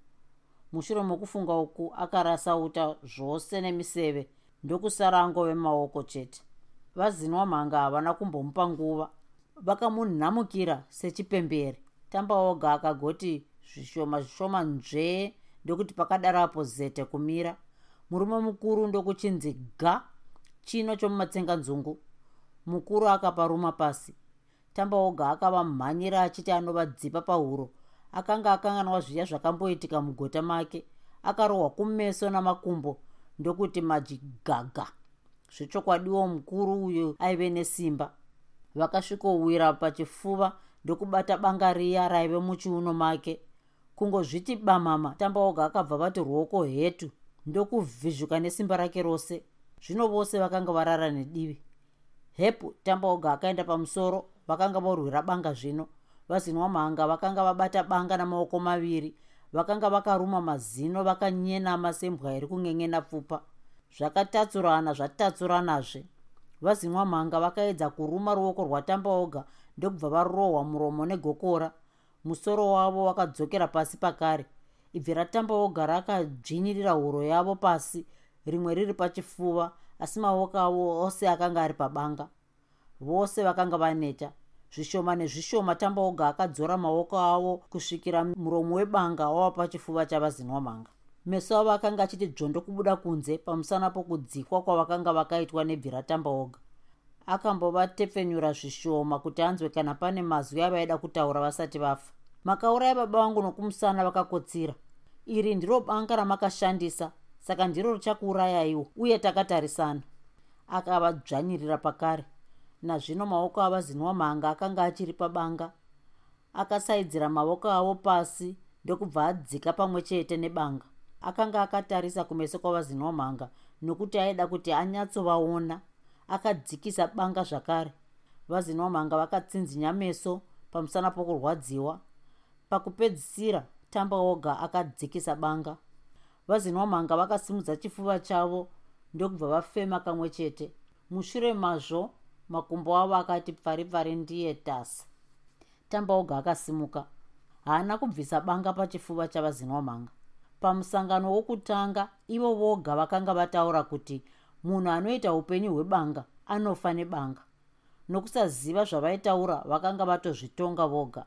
Mushure mokufunga uku akarasa uta zvose nemiseve. Ndokusara angove maoko chete. Vazinwa mhanga havana kumbomupa nguva. Vakamunhamukira sechipembere. Tamba oga akagoti zvishoma zvishoma nzvee ndokuti pakadarapo zete kumira. Murume mukuru ndokuchinzi ga chino chomumatsenganzungu mukuru akaparuma pasi. Tambaoga akavamhanyira achiti anovadzipa pahuro. Akanga akanganwa zviya zvakamboitika mugota make. Akarohwa kumeso namakumbo ndokuti majigaga zvechokwadiwo mukuru uyu aive nesimba. Vakasvikowira pachifuva ndokubata banga riya raive muchiuno make kungozviti bamama tambaoga akabva vati ruoko hetu ndokuvhizhuka nesimba rake rose. Zvino vose vakanga varara nedivi. Hepu tambaoga akaenda pamusoro vakanga vorwira banga zvino. Vazinwa mhanga vakanga vabata banga namaoko maviri vakanga vakaruma mazino vakanyenama sembwa iri kung'eng'ena pfupa. Zvakatatsurana zvatatsuranazve. Vazinwa mhanga vakaedza kuruma ruoko rwatambaoga ndokubva varohwa muromo negokora musoro wavo wakadzokera pasi pakare. Ibvi ratambaoga rakadzvinyirira huro yavo pasi rimwe riri pachifuva asi maoko avo ose akanga ari pabanga. Vose vakanga vaneta. Zvishoma nezvishoma tambaoga akadzora maoko avo kusvikira muromo webanga wava pachifuva chavazinwa mhanga meso avo akanga achiti dzvondo kubuda kunze pamusana pokudzikwa kwavakanga vakaitwa nebvi ratambaoga akambovatepfenyura zvishoma kuti anzwe kana pane mazwi avaida kutaura vasati vafa. Makauraya baba vangu nokumusana vakakotsira. Iri ndiro banga ramakashandisa saka ndiro richakuurayaiwo uye takatarisana. Akavadzvanyirira pakare. Nazvino maoko avazinwa mhanga akanga achiri pabanga. Akasaidzira maoko avo pasi ndokubva adzika pamwe chete nebanga. Akanga akatarisa kumeso kwavazinwa mhanga nokuti aida kuti anyatsovaona akadzikisa banga zvakare. Vazinwa mhanga vakatsinzinya meso pamusana pokurwadziwa. Pakupedzisira tamba oga akadzikisa banga. Vazinwa mhanga vakasimudza chifuva chavo ndokubva vafema kamwe chete. Mushure mazvo makumbo avo akati pfari pfari ndiye tasi tambaoga akasimuka. Haana kubvisa banga pachifuva chavazinwa mhanga pamusangano wokutanga ivo voga vakanga vataura kuti munhu anoita upenyu hwebanga anofa nebanga. Nokusaziva zvavaitaura vakanga vatozvitonga voga.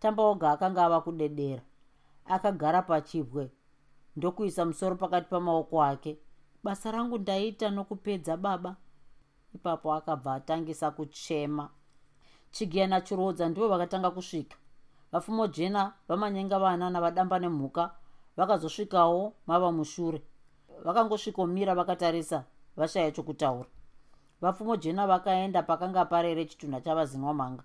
Tambaoga akanga ava kudedera. Akagara pachibwe ndokuisa musoro pakati pamaoko ake. Basa rangu ndaita nokupedza baba. Ipapo akabva atangisa kuchema. Chigiya nachirodza ndivo vakatanga kusvika. Vafumo jena vamanyenga vana navadamba nemhuka vakazosvikawo mava mushure. Vakangosvikomira vakatarisa vashaya chokutaura. Vafumo jena vakaenda pakanga parere chitunha chavazinwa mhanga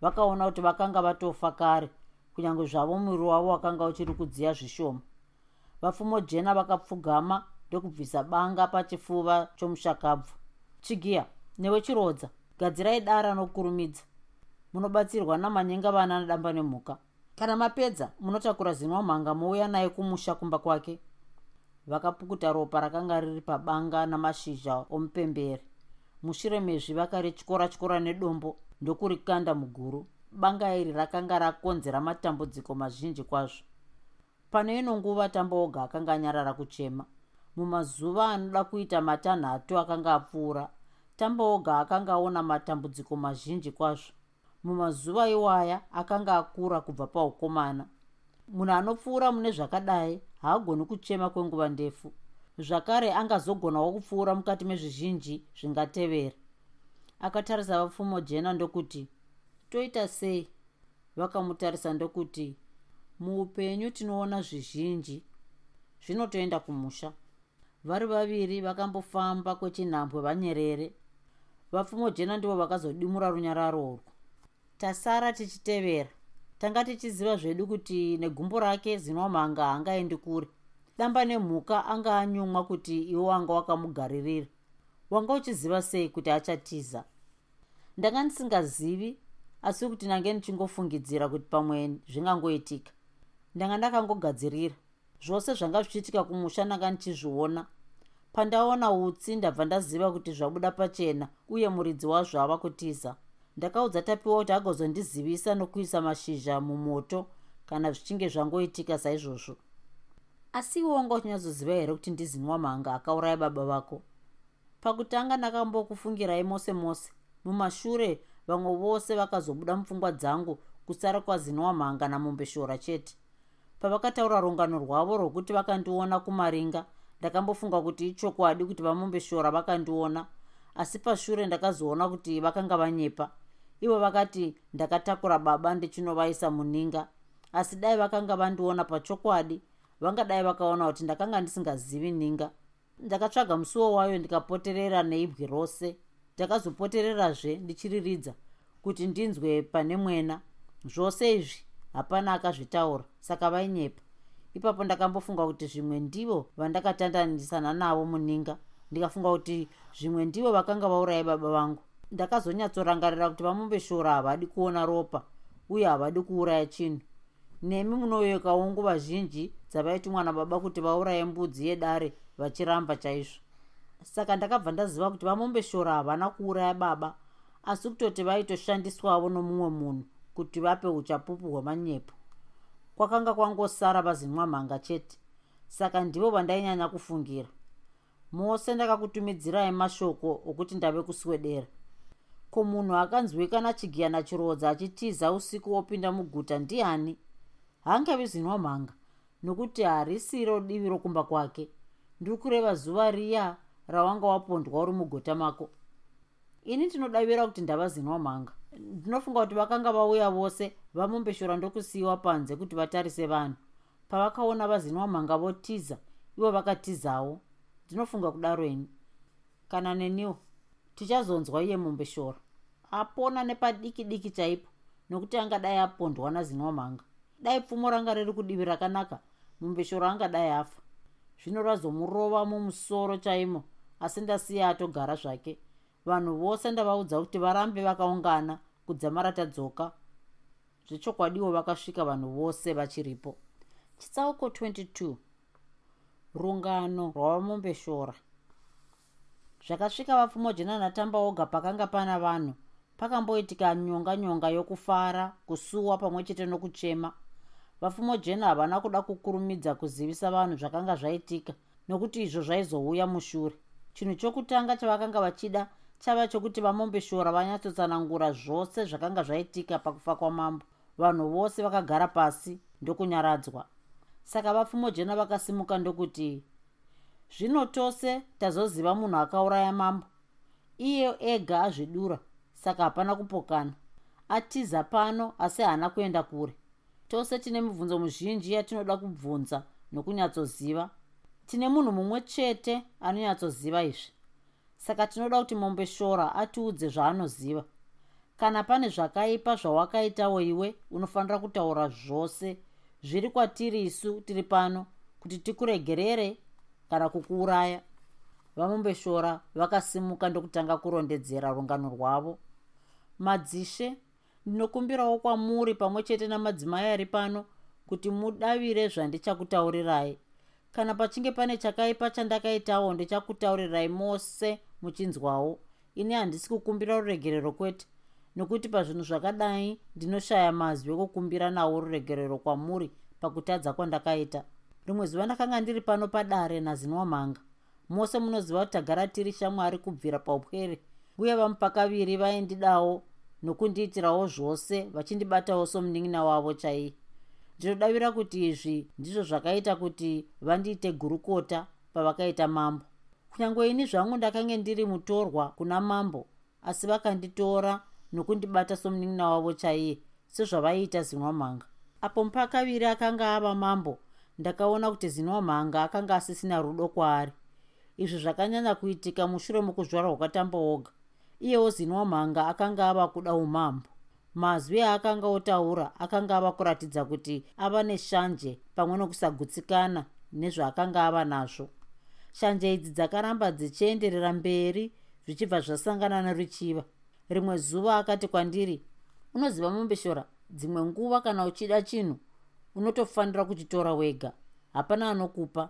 vakaona kuti vakanga vatofa kare kunyange zvavo mwiri wavo wakanga uchiri kudziya zvishoma. Vafumo jena vakapfugama ndokubvisa banga pachifuva chomushakabvu. Chigiya newe chirodza gadzirai dara nokurumidza. Munobatsirwa namanyenga vana anadamba nemhuka. Kana mapedza munotakura zinwa mhanga mouya naye kumusha kumba kwake vakapukuta ropa rakanga riri pabanga namashizha omupembere mushure mezvi vakarityora tyora nedombo ndokurikanda muguru. Banga iri rakanga rakonzera matambudziko mazhinji kwazvo. Pano ino nguva tamboga akanga anyarara kuchema. Mumazuva anoda kuita matanhatu akanga apfuura tamboga akanga aona matambudziko mazhinji kwazvo. Mumazuva iwaya akanga akura kubva paukomana. Munhu anopfuura mune zvakadai haagoni kuchema kwenguva ndefu. Zvakare angazogonawo kupfuura mukati mezvizhinji zvingatevera. Akatarisa vapfumo jena ndokuti toita sei? Vakamutarisa ndokuti muupenyu tinoona zvizhinji. Zvinotoenda kumusha. Vari vaviri vakambofamba kwechinhambwe vanyerere. Vapfumo jena ndivo vakazodimura runyararo urwu. Tasara tichitevera tanga tichiziva zvedu kuti negumbo rake zinwa mhanga haangaendi kure. Damba nemhuka anga anyumwa kuti iwe wanga wakamugaririra. Wanga uchiziva sei kuti achatiza? Ndanga ndisingazivi asi kuti nange ndichingofungidzira kuti pamwe zvingangoitika. Ndanga ndakangogadzirira. Zvose zvanga zvichiitika kumusha ndanga ndichizviona. Pandaona utsi ndabva ndaziva kuti zvabuda pachena uye muridzi wazvo ava kutiza ndakaudza tapiwa kuti agozondizivisa nokuisa mashizha mumoto kana zvichinge zvangoitika saizvozvo. Asi iwe wanga uchinyatsoziva here kuti ndizinwa mhanga akauraya baba vako? Pakutanga ndakambokufungirai mose mose. Mumashure vamwe vose vakazobuda mupfungwa dzangu kusara kwazinwa mhanga namombeshora chete. Pavakataura rungano rwavo rwokuti vakandiona kumaringa ndakambofunga kuti ichokwadi kuti vamombeshora vakandiona. Asi pashure ndakazoona kuti vakanga vanyepa ivo vakati ndakatakura baba ndichinovaisa muninga. Asi dai vakanga vandiona pachokwadi vangadai vakaona kuti ndakanga ndisingazivi ninga. Ndakatsvaga musuwo wayo ndikapoterera neibwe rose. Ndakazopotererazve ndichiriridza kuti ndinzwe pane mwena. Zvose izvi hapana akazvitaura saka vainyepa. Ipapo ndakambofunga kuti zvimwe ndivo vandakatandanisana navo muninga. Ndikafunga kuti zvimwe ndivo vakanga vaurai baba vangu ndakazonyatsorangarira kuti vamumbeshora havadi kuona ropa uye havadi kuuraya chinhu. Nemi munoyekawo nguva zhinji dzavaiti mwana baba kuti vauraye mbudzi yedare vachiramba chaizvo. Saka ndakabva ndaziva kuti vamombeshora havana kuuraya baba asi kutoti vaitoshandiswavo nomumwe munhu kuti vape uchapupu hwemanyepo kwakanga kwangosara vazinwamhanga chete saka ndivo vandainyanya kufungira mose ndakakutumidzirai mashoko okuti ndave kuswedera ko munhu akanzwikana chigiyana chirodza achitiza usiku wopinda muguta ndiani? Hangavi zinwamhanga nokuti harisiro divi rokumba kwake. Ndiri kureva zuva riya rawanga wapondwa uri mugota mako. Ini ndinodavira kuti ndava zinwamhanga ndinofunga kuti vakanga vauya vose vamombeshora ndokusiyiwa panze kuti vatarise vanhu. Pavakaona vazinwamhanga votiza ivo vakatizawo. Ndinofunga kudaro ini. Kana neniwo tichazonzwa iye mombeshora apona nepadiki diki chaipo nokuti angadai apondwa nazinwamhanga dai pfumo ranga riri kudivi rakanaka mombeshoro angadai afa. Zvino razomurova mumusoro chaimo asi ndasiya atogara zvake. Vanhu vose ndavaudza kuti varambe vakaungana kudzamara tadzoka zvechokwadiwo vakasvika vanhu vose vachiripo. Chitsauko 22 rungano rwavamombeshora zvakasvika vapfumojena natamba oga pakanga pana vanhu. Pakamboitika nyonga nyonga yokufara kusuwa pamwe chete nokuchema. Vapfumojena havana kuda kukurumidza kuzivisa vanhu zvakanga zvaitika nokuti izvo zvaizouya mushure. Chinhu chokutanga chavakanga vachida chava chokuti vamombeshora vanyatsotsanangura zvose zvakanga zvaitika pakufa kwamambo. Vanhu vose vakagara pasi ndokunyaradzwa. Saka vapfumojena vakasimuka ndokuti zvino tose tazoziva munhu akauraya mambo. Iye ega azvidura saka hapana kupokana. Atiza pano asi haana kuenda kure. Tose tine mibvunzo muzhinji yatinoda kubvunza nokunyatsoziva. Tine munhu mumwe chete anonyatsoziva izvi. Saka tinoda kuti mombeshora atiudze zvaanoziva. Kana pane zvakaipa zvawakaitawo iwe unofanira kutaura zvose. Zviri kwatiri isu tiri pano kuti tikuregerere kana kukuuraya. Vamombeshora vakasimuka ndokutanga kurondedzera rungano rwavo. Madzishe ndinokumbirawo kwamuri pamwe chete namadzimai ari pano kuti mudavire zvandichakutaurirai. Kana pachinge pane chakaipa chandakaitawo ndichakutaurirai mose muchinzwawo. Ini handisi kukumbira ruregerero kwete nokuti pazvinhu zvakadai ndinoshaya mazwi okukumbira nawo ruregerero kwamuri pakutadza kwandakaita rimwe zuva ndakanga ndiri pano padare nazinwamhanga mose munoziva kuti tagara tiri shamwari kubvira paupwere. Uye vamupa kaviri vaindidawo nokundiitirawo zvose vachindibatawo somunin'ina wavo chaiye. Ndinodavira kuti izvi ndizvo zvakaita kuti vandiite gurukota pavakaita mambo. Kunyange ini zvangu ndakange ndiri mutorwa kuna mambo asi vakanditora nokundibata somunin'ina wavo chaiye sezvavaiita zinwamhanga apo mupakaviri akanga ava mambo ndakaona kuti zinwamhanga akanga asisina rudo kwaari izvi zvakanyanya kuitika mushure mokuzvarwa kwatamba oga. Iyewo zinwamhanga akanga ava kuda umambo. Mazwi aakanga otaura akanga ava kuratidza kuti ava neshanje pamwe nokusagutsikana nezvaakanga ava nazvo. Shanje idzi dzakaramba dzichienderera mberi zvichibva zvasangana neruchiva. Rimwe zuva akati kwandiri unoziva mombeshora dzimwe nguva kana uchida chinhu unotofanira kuchitora wega. Hapana anokupa.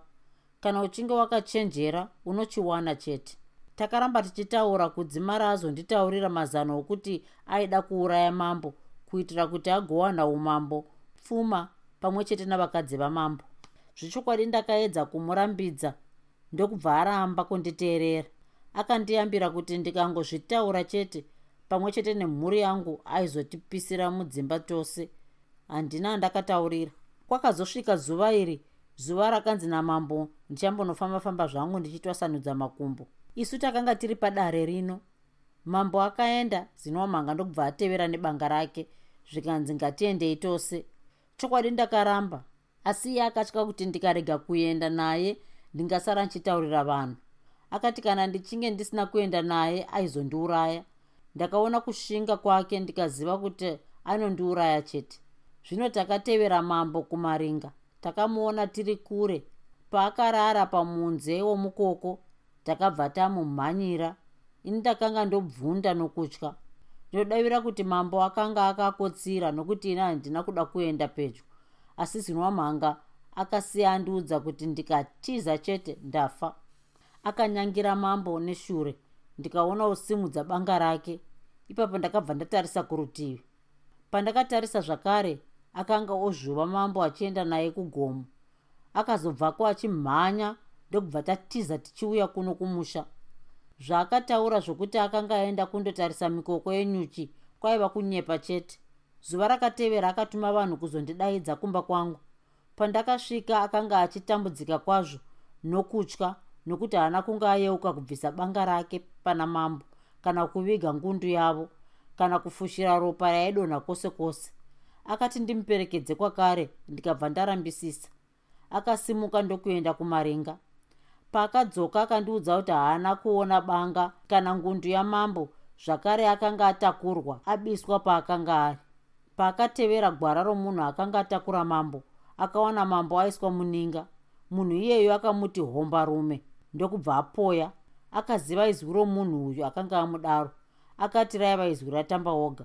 Kana uchinge wakachenjera unochiwana chete. Takaramba tichitaura kudzimara azonditaurira mazano okuti aida kuuraya mambo kuitira kuti agowana umambo. Pfuma pamwe chete navakadzi vamambo. Zvechokwadi ndakaedza kumurambidza ndokubva aramba kunditeerera. Akandiyambira kuti ndikangozvitaura chete pamwe chete nemhuri yangu aizotipisira mudzimba tose. Handina andakataurira kwakazosvika zuva iri zuva rakanzi namambo ndichambonofamba-famba zvangu ndichitwasanudza makumbo. Isu takanga tiri padare rino. Mambo akaenda zinomhanga ndokubva atevera nebanga rake zvikanzi ngatiendei tose. Chokwadi ndakaramba. Asi iye akatya kuti ndikarega kuenda naye ndingasara nchitaurira vanhu. Akati kana ndichinge ndisina kuenda naye aizondiuraya. Ndakaona kushinga kwake ndikaziva kuti anondiuraya chete zvino takatevera mambo kumaringa takamuona tiri kure paakarara pamunze womukoko takabva tamumhanyira. Ini ndakanga ndobvunda nokutya. Ndinodavira kuti mambo akanga akakotsira nokuti ini handina kuda kuenda pedyo. Asi zinwamhanga akasiyandiudza kuti ndikatiza chete ndafa. Akanyangira mambo neshure ndikaona usimudza banga rake. Ipapo ndakabva ndatarisa kurutivi. Pandakatarisa zvakare akanga ozvuva mambo achienda naye kugomo. Akazobvako achimhanya ndokubva tatiza tichiuya kuno kumusha. Zvaakataura zvokuti akanga aenda kundotarisa mikoko yenyuchi kwaiva kunyepa chete. Zuva rakatevera akatuma vanhu kuzondidaidza kumba kwangu. Pandakasvika akanga achitambudzika kwazvo nokutya nokuti haana kunge ayeuka kubvisa banga rake pana mambo kana kuviga ngundu yavo kana kufushira ropa raidonha kwose kwose akati ndimuperekedze kwakare ndikabva ndarambisisa. Akasimuka ndokuenda kumaringa. Paakadzoka akandiudza kuti haana kuona banga kana ngundu yamambo zvakare akanga atakurwa abiswa paakanga ari. Paakatevera gwara romunhu akanga atakura mambo akawana mambo aiswa muninga. Munhu iyeyo akamuti hombarume ndokubva apoya. Akaziva izwi romunhu uyu akanga amudaro. Akati raiva izwi ratamba oga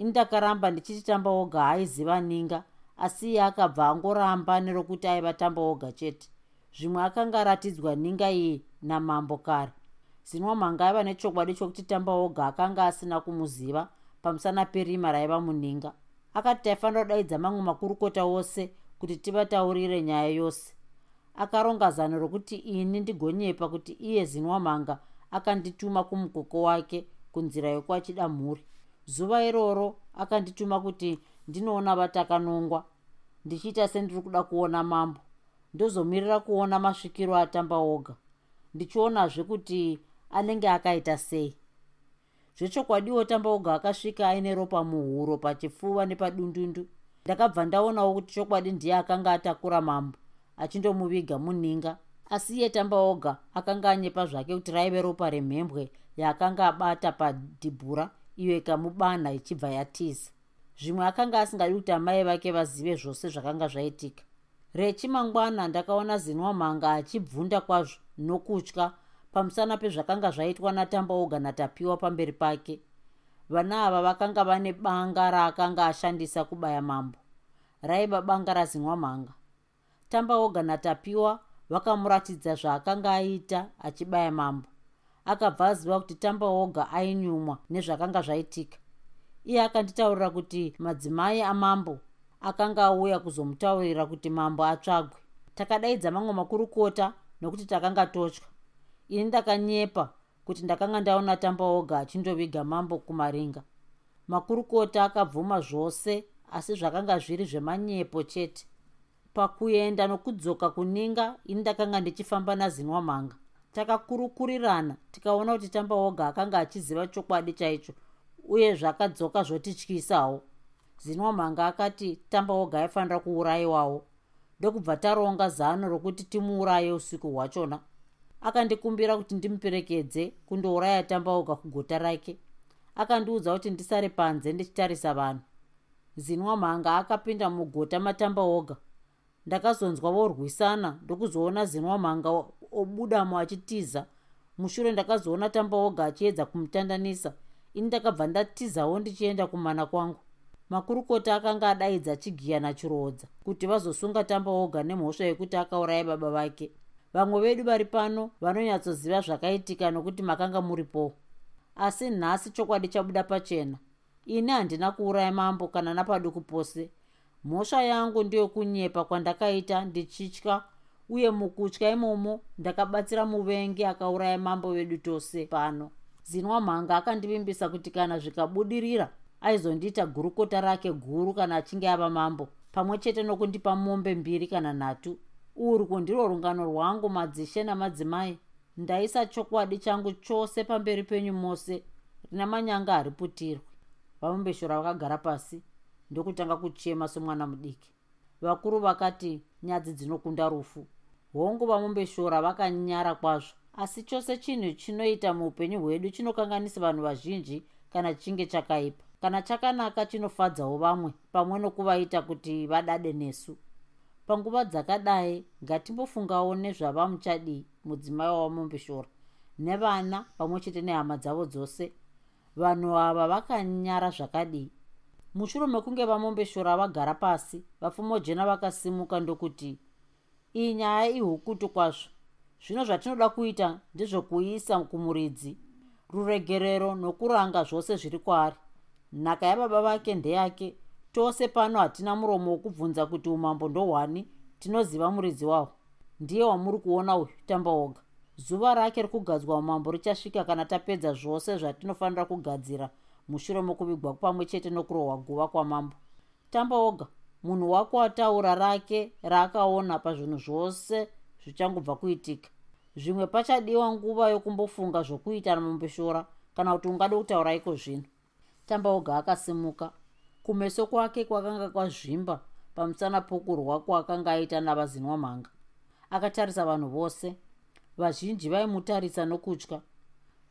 ini ndakaramba ndichiti tamba oga haaiziva ninga. Asi iye akabva angoramba nerokuti aiva tamba oga chete. Zvimwe akanga aratidzwa ninga iyi namambo kare. Zinwa mhanga aiva nechokwadi chokuti tamba oga akanga asina kumuziva pamusana perima raiva muninga. Akati taifanira kudaidza mamwe makurukota ose kuti tivataurire nyaya yose. Akaronga zano rokuti ini ndigonyepa kuti iye zinwa mhanga akandituma kumukoko wake kunzira yokuachida mhuri zuva iroro akandituma kuti ndinoona vatakanongwa. Ndichiita sendiri kuda kuona mambo. Ndozomirira kuona masvikiro atamba oga. Ndichionazve kuti anenge akaita sei. Zvechokwadiwo tamba oga akasvika aine ropa muhuro pachifuva nepadundundu. Ndakabva ndaonawo kuti chokwadi ndiye akanga atakura mambo achindomuviga muninga. Asi iye tamba oga akanga anyepa zvake kuti raive ropa remhembwe yaakanga abata padhibhura iyo ikamubanha ichibva yatiza. Zvimwe akanga asingadi kuti amai vake vazive zvose zvakanga zvaitika. Rechi mangwana ndakaona zinwa mhanga achibvunda kwazvo nokutya pamusana pezvakanga zvaitwa natamba oga natapiwa pamberi pake. Vana ava vakanga vane banga raakanga ashandisa kubaya mambo. Raiva banga razinwa mhanga. Tamba oga natapiwa vakamuratidza zvaakanga aita achibaya mambo akabva aziva kuti tamba oga ainyumwa nezvakanga zvaitika. Iye akanditaurira kuti madzimai amambo akanga auya kuzomutaurira kuti mambo atsvagwe. Takadaidza mamwe makurukota nokuti takanga totya. Ini ndakanyepa kuti ndakanga ndaona tamba oga achindoviga mambo kumaringa. Makurukota akabvuma zvose asi zvakanga zviri zvemanyepo chete. Pakuenda nokudzoka kuninga ini ndakanga ndichifamba nazinwa mhanga takakurukurirana tikaona kuti tamba oga akanga achiziva chokwadi chaicho uye zvakadzoka zvotityisawo zinwa mhanga akati tamba oga aifanira kuurayiwawo. Ndokubva taronga zano rokuti timuuraye usiku hwachona. Akandikumbira kuti ndimuperekedze kundouraya tamba oga kugota rake. Akandiudza kuti ndisare panze ndichitarisa vanhu. Zinwa mhanga akapinda mugota matamba oga. Ndakazonzwa vorwisana ndokuzoona zinwa mhanga obudamo achitiza mushure ndakazoona tamba oga achiedza kumutandanisa. Ini ndakabva ndatizawo ndichienda kumana kwangu. Makurukota akanga adaidza achigiya nachiroodza kuti vazosunga tamba oga nemhosva yekuti akauraya baba vake. Vamwe vedu vari pano vanonyatsoziva zvakaitika nokuti makanga muripo. Asi nhasi chokwadi chabuda pachena. Ini handina kuuraya mambo kana napaduku pose. Mhosva yangu ndeyokunyepa kwandakaita ndichitya uye mukutya imomo ndakabatsira muvengi akauraya mambo vedu tose pano. Zinwa mhanga akandivimbisa kuti kana zvikabudirira aizondiita gurukota rake guru kana achinge ava mambo pamwe chete nokundipa mombe mbiri kana nhatu. Urwu ndirwo rungano rwangu madzishe namadzimai. Ndaisa chokwadi changu chose pamberi penyu mose rina manyanga hariputirwe vamumbeshora vakagara pasi ndokutanga kuchema somwana mudiki. Vakuru vakati nyadzi dzinokunda rufu hongu vamumbeshora vakanyara kwazvo. Asi chose chinhu chinoita muupenyu hwedu chinokanganisa vanhu vazhinji kana chinge chakaipa. Kana chakanaka chinofadzawo vamwe pamwe nokuvaita kuti vadade nesu. Panguva dzakadai ngatimbofungawo nezvavamuchadii mudzimai wavamumbeshora nevana pamwe chete nehama dzavo dzose. Vanhu ava vakanyara zvakadii mushure mekunge vamombeshora vagara pasi vapfumojena vakasimuka ndokuti iyi nyaya ihukutu kwazvo. Zvino zvatinoda kuita ndezvokuisa kumuridzi ruregerero nokuranga zvose zviri kwaari. Nhaka yababa vake ndeyake tose pano hatina muromo wokubvunza kuti umambo ndohwani tinoziva muridzi wahwo ndiye wamuri kuona uyu tamba oga zuva rake rekugadzwa umambo richasvika kana tapedza zvose zvatinofanira kugadzira mushure mokuvigwa pamwe chete nokurohwa guva kwamambo. Tamba oga munhu wako ataura rake raakaona pazvinhu zvose zvichangobva kuitika. Zvimwe pachadiwa nguva yokumbofunga zvokuita namumbeshora kana kuti ungade kutaura iko zvino. Tamba oga akasimuka. Kumeso kwake kwakanga kwazvimba pamusana pokurwa kwakanga aita navazinwa mhanga akatarisa vanhu vose. Vazhinji vaimutarisa nokutya.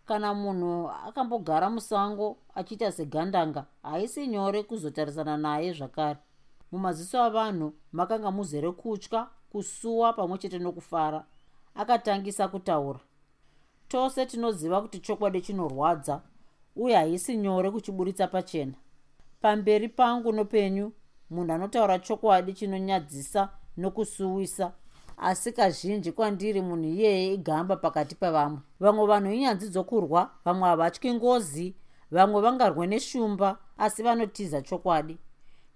Kana munhu akambogara musango achiita segandanga haisi nyore kuzotarisana naye zvakare mumaziso avanhu makanga muzere kutya kusuwa pamwe chete nokufara. Akatangisa kutaura tose tinoziva kuti chokwadi chinorwadza uye haisi nyore kuchiburitsa pachena. Pamberi pangu nopenyu munhu anotaura chokwadi chinonyadzisa nokusuwisa asi kazhinji kwandiri munhu iyeye igamba pakati pevamwe vamwe vanhu inyanzvi dzokurwa vamwe havatyi ngozi vamwe vangarwe neshumba asi vanotiza chokwadi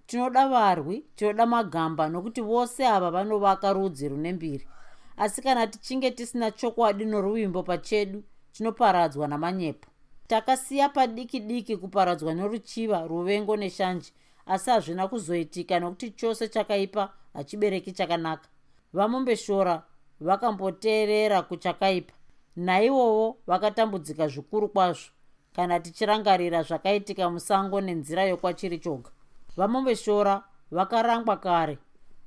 tinoda varwi tinoda magamba nokuti vose ava vanovaka rudzi rune mbiri. Asi kana tichinge tisina chokwadi noruvimbo pachedu tinoparadzwa namanyepo. Takasiya padiki diki kuparadzwa noruchiva ruvengo neshanje asi hazvina kuzoitika nokuti chose chakaipa hachibereki chakanaka. Vamombeshora vakamboteerera kuchakaipa. Naivowo vakatambudzika zvikuru kwazvo kana tichirangarira zvakaitika musango nenzira yokwachiri choga vamombeshora vakarangwa kare.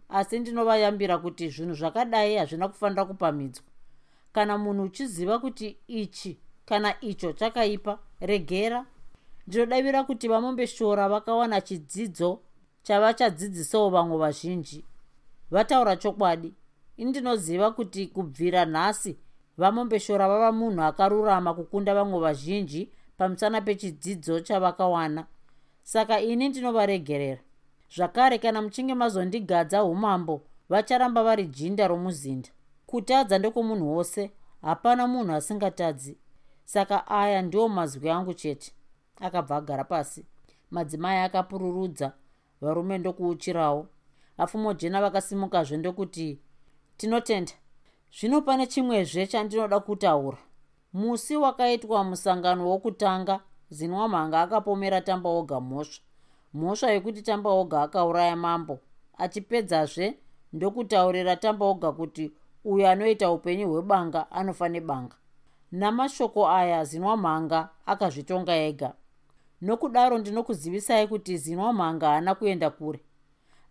Asi ndinovayambira kuti zvinhu zvakadai hazvina kufanira kupamidzwa kana munhu uchiziva kuti ichi kana icho chakaipa regera. Ndinodavira kuti vamombeshora vakawana chidzidzo chavachadzidzisawo vamwe vazhinji. Vataura chokwadi ini ndinoziva kuti kubvira nhasi vamombeshora vava munhu akarurama kukunda vamwe vazhinji pamusana pechidzidzo chavakawana saka ini ndinovaregerera. Zvakare kana muchinge mazondigadza umambo vacharamba vari jinda romuzinda. Kutadza ndekwomunhu wose hapana munhu asingatadzi. Saka aya ndiwo mazwi angu chete. Akabva agara pasi. Madzimai akapururudza varume ndokuuchirawo vapfumojena vakasimukazve ndokuti tinotenda. Zvino pane chimwezve chandinoda kutaura. Musi wakaitwa musangano wokutanga zinwamhanga akapomera tamba oga mhosva. Mhosva yekuti tamba oga akauraya mambo. Achipedzazve ndokutaurira tamba oga kuti uyo anoita upenyu hwebanga anofa nebanga namashoko aya zinwamhanga akazvitonga ega. Nokudaro ndinokuzivisai kuti zinwamhanga haana kuenda kure.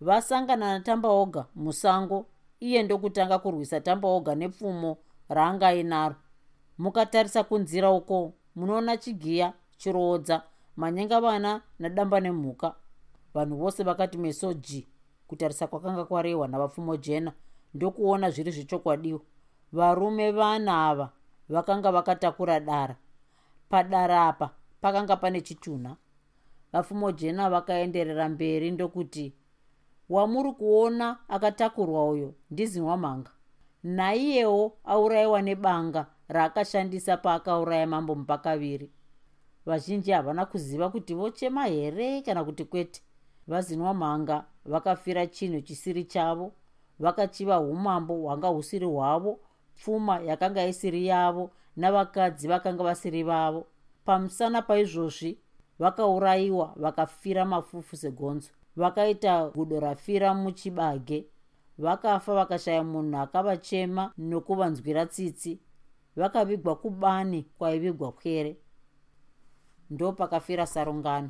Vasangana natamba oga musango iye ndokutanga kurwisa tamba oga nepfumo raanga ainaro mukatarisa kunzira uko munoona chigiya chiroodza manyenga vana nadamba nemhuka. Vanhu vose vakati mesoji kutarisa kwakanga kwarehwa navapfumo jena ndokuona zviri zvechokwadiwo. Varume vana ava vakanga vakatakura dara. Padara apa pakanga pane chitunha. Vapfumo jena vakaenderera mberi ndokuti wamuri kuona akatakurwa uyo ndizinwa mhanga naiyewo aurayiwa nebanga raakashandisa paakauraya mambo mupakaviri vazhinji havana kuziva kuti vochema here kana kuti kwete. Vazinwa mhanga vakafira chinhu chisiri chavo vakachiva umambo hwanga husiri hwavo pfuma yakanga isiri yavo navakadzi vakanga vasiri vavo. Pamusana paizvozvi vakaurayiwa vakafira mafufu segonzo. Vakaita gudo rafira muchibage. Vakafa vakashaya munhu akavachema nokuvanzwira tsitsi. Vakavigwa kubani kwaivigwa kwere ndo pakafira sarungano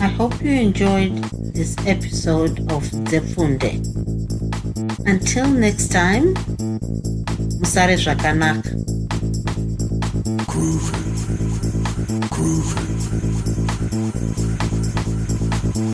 I hope you enjoyed this episode of Zefunde. Until next time, musare zvakanaka. Groovy. Groovy.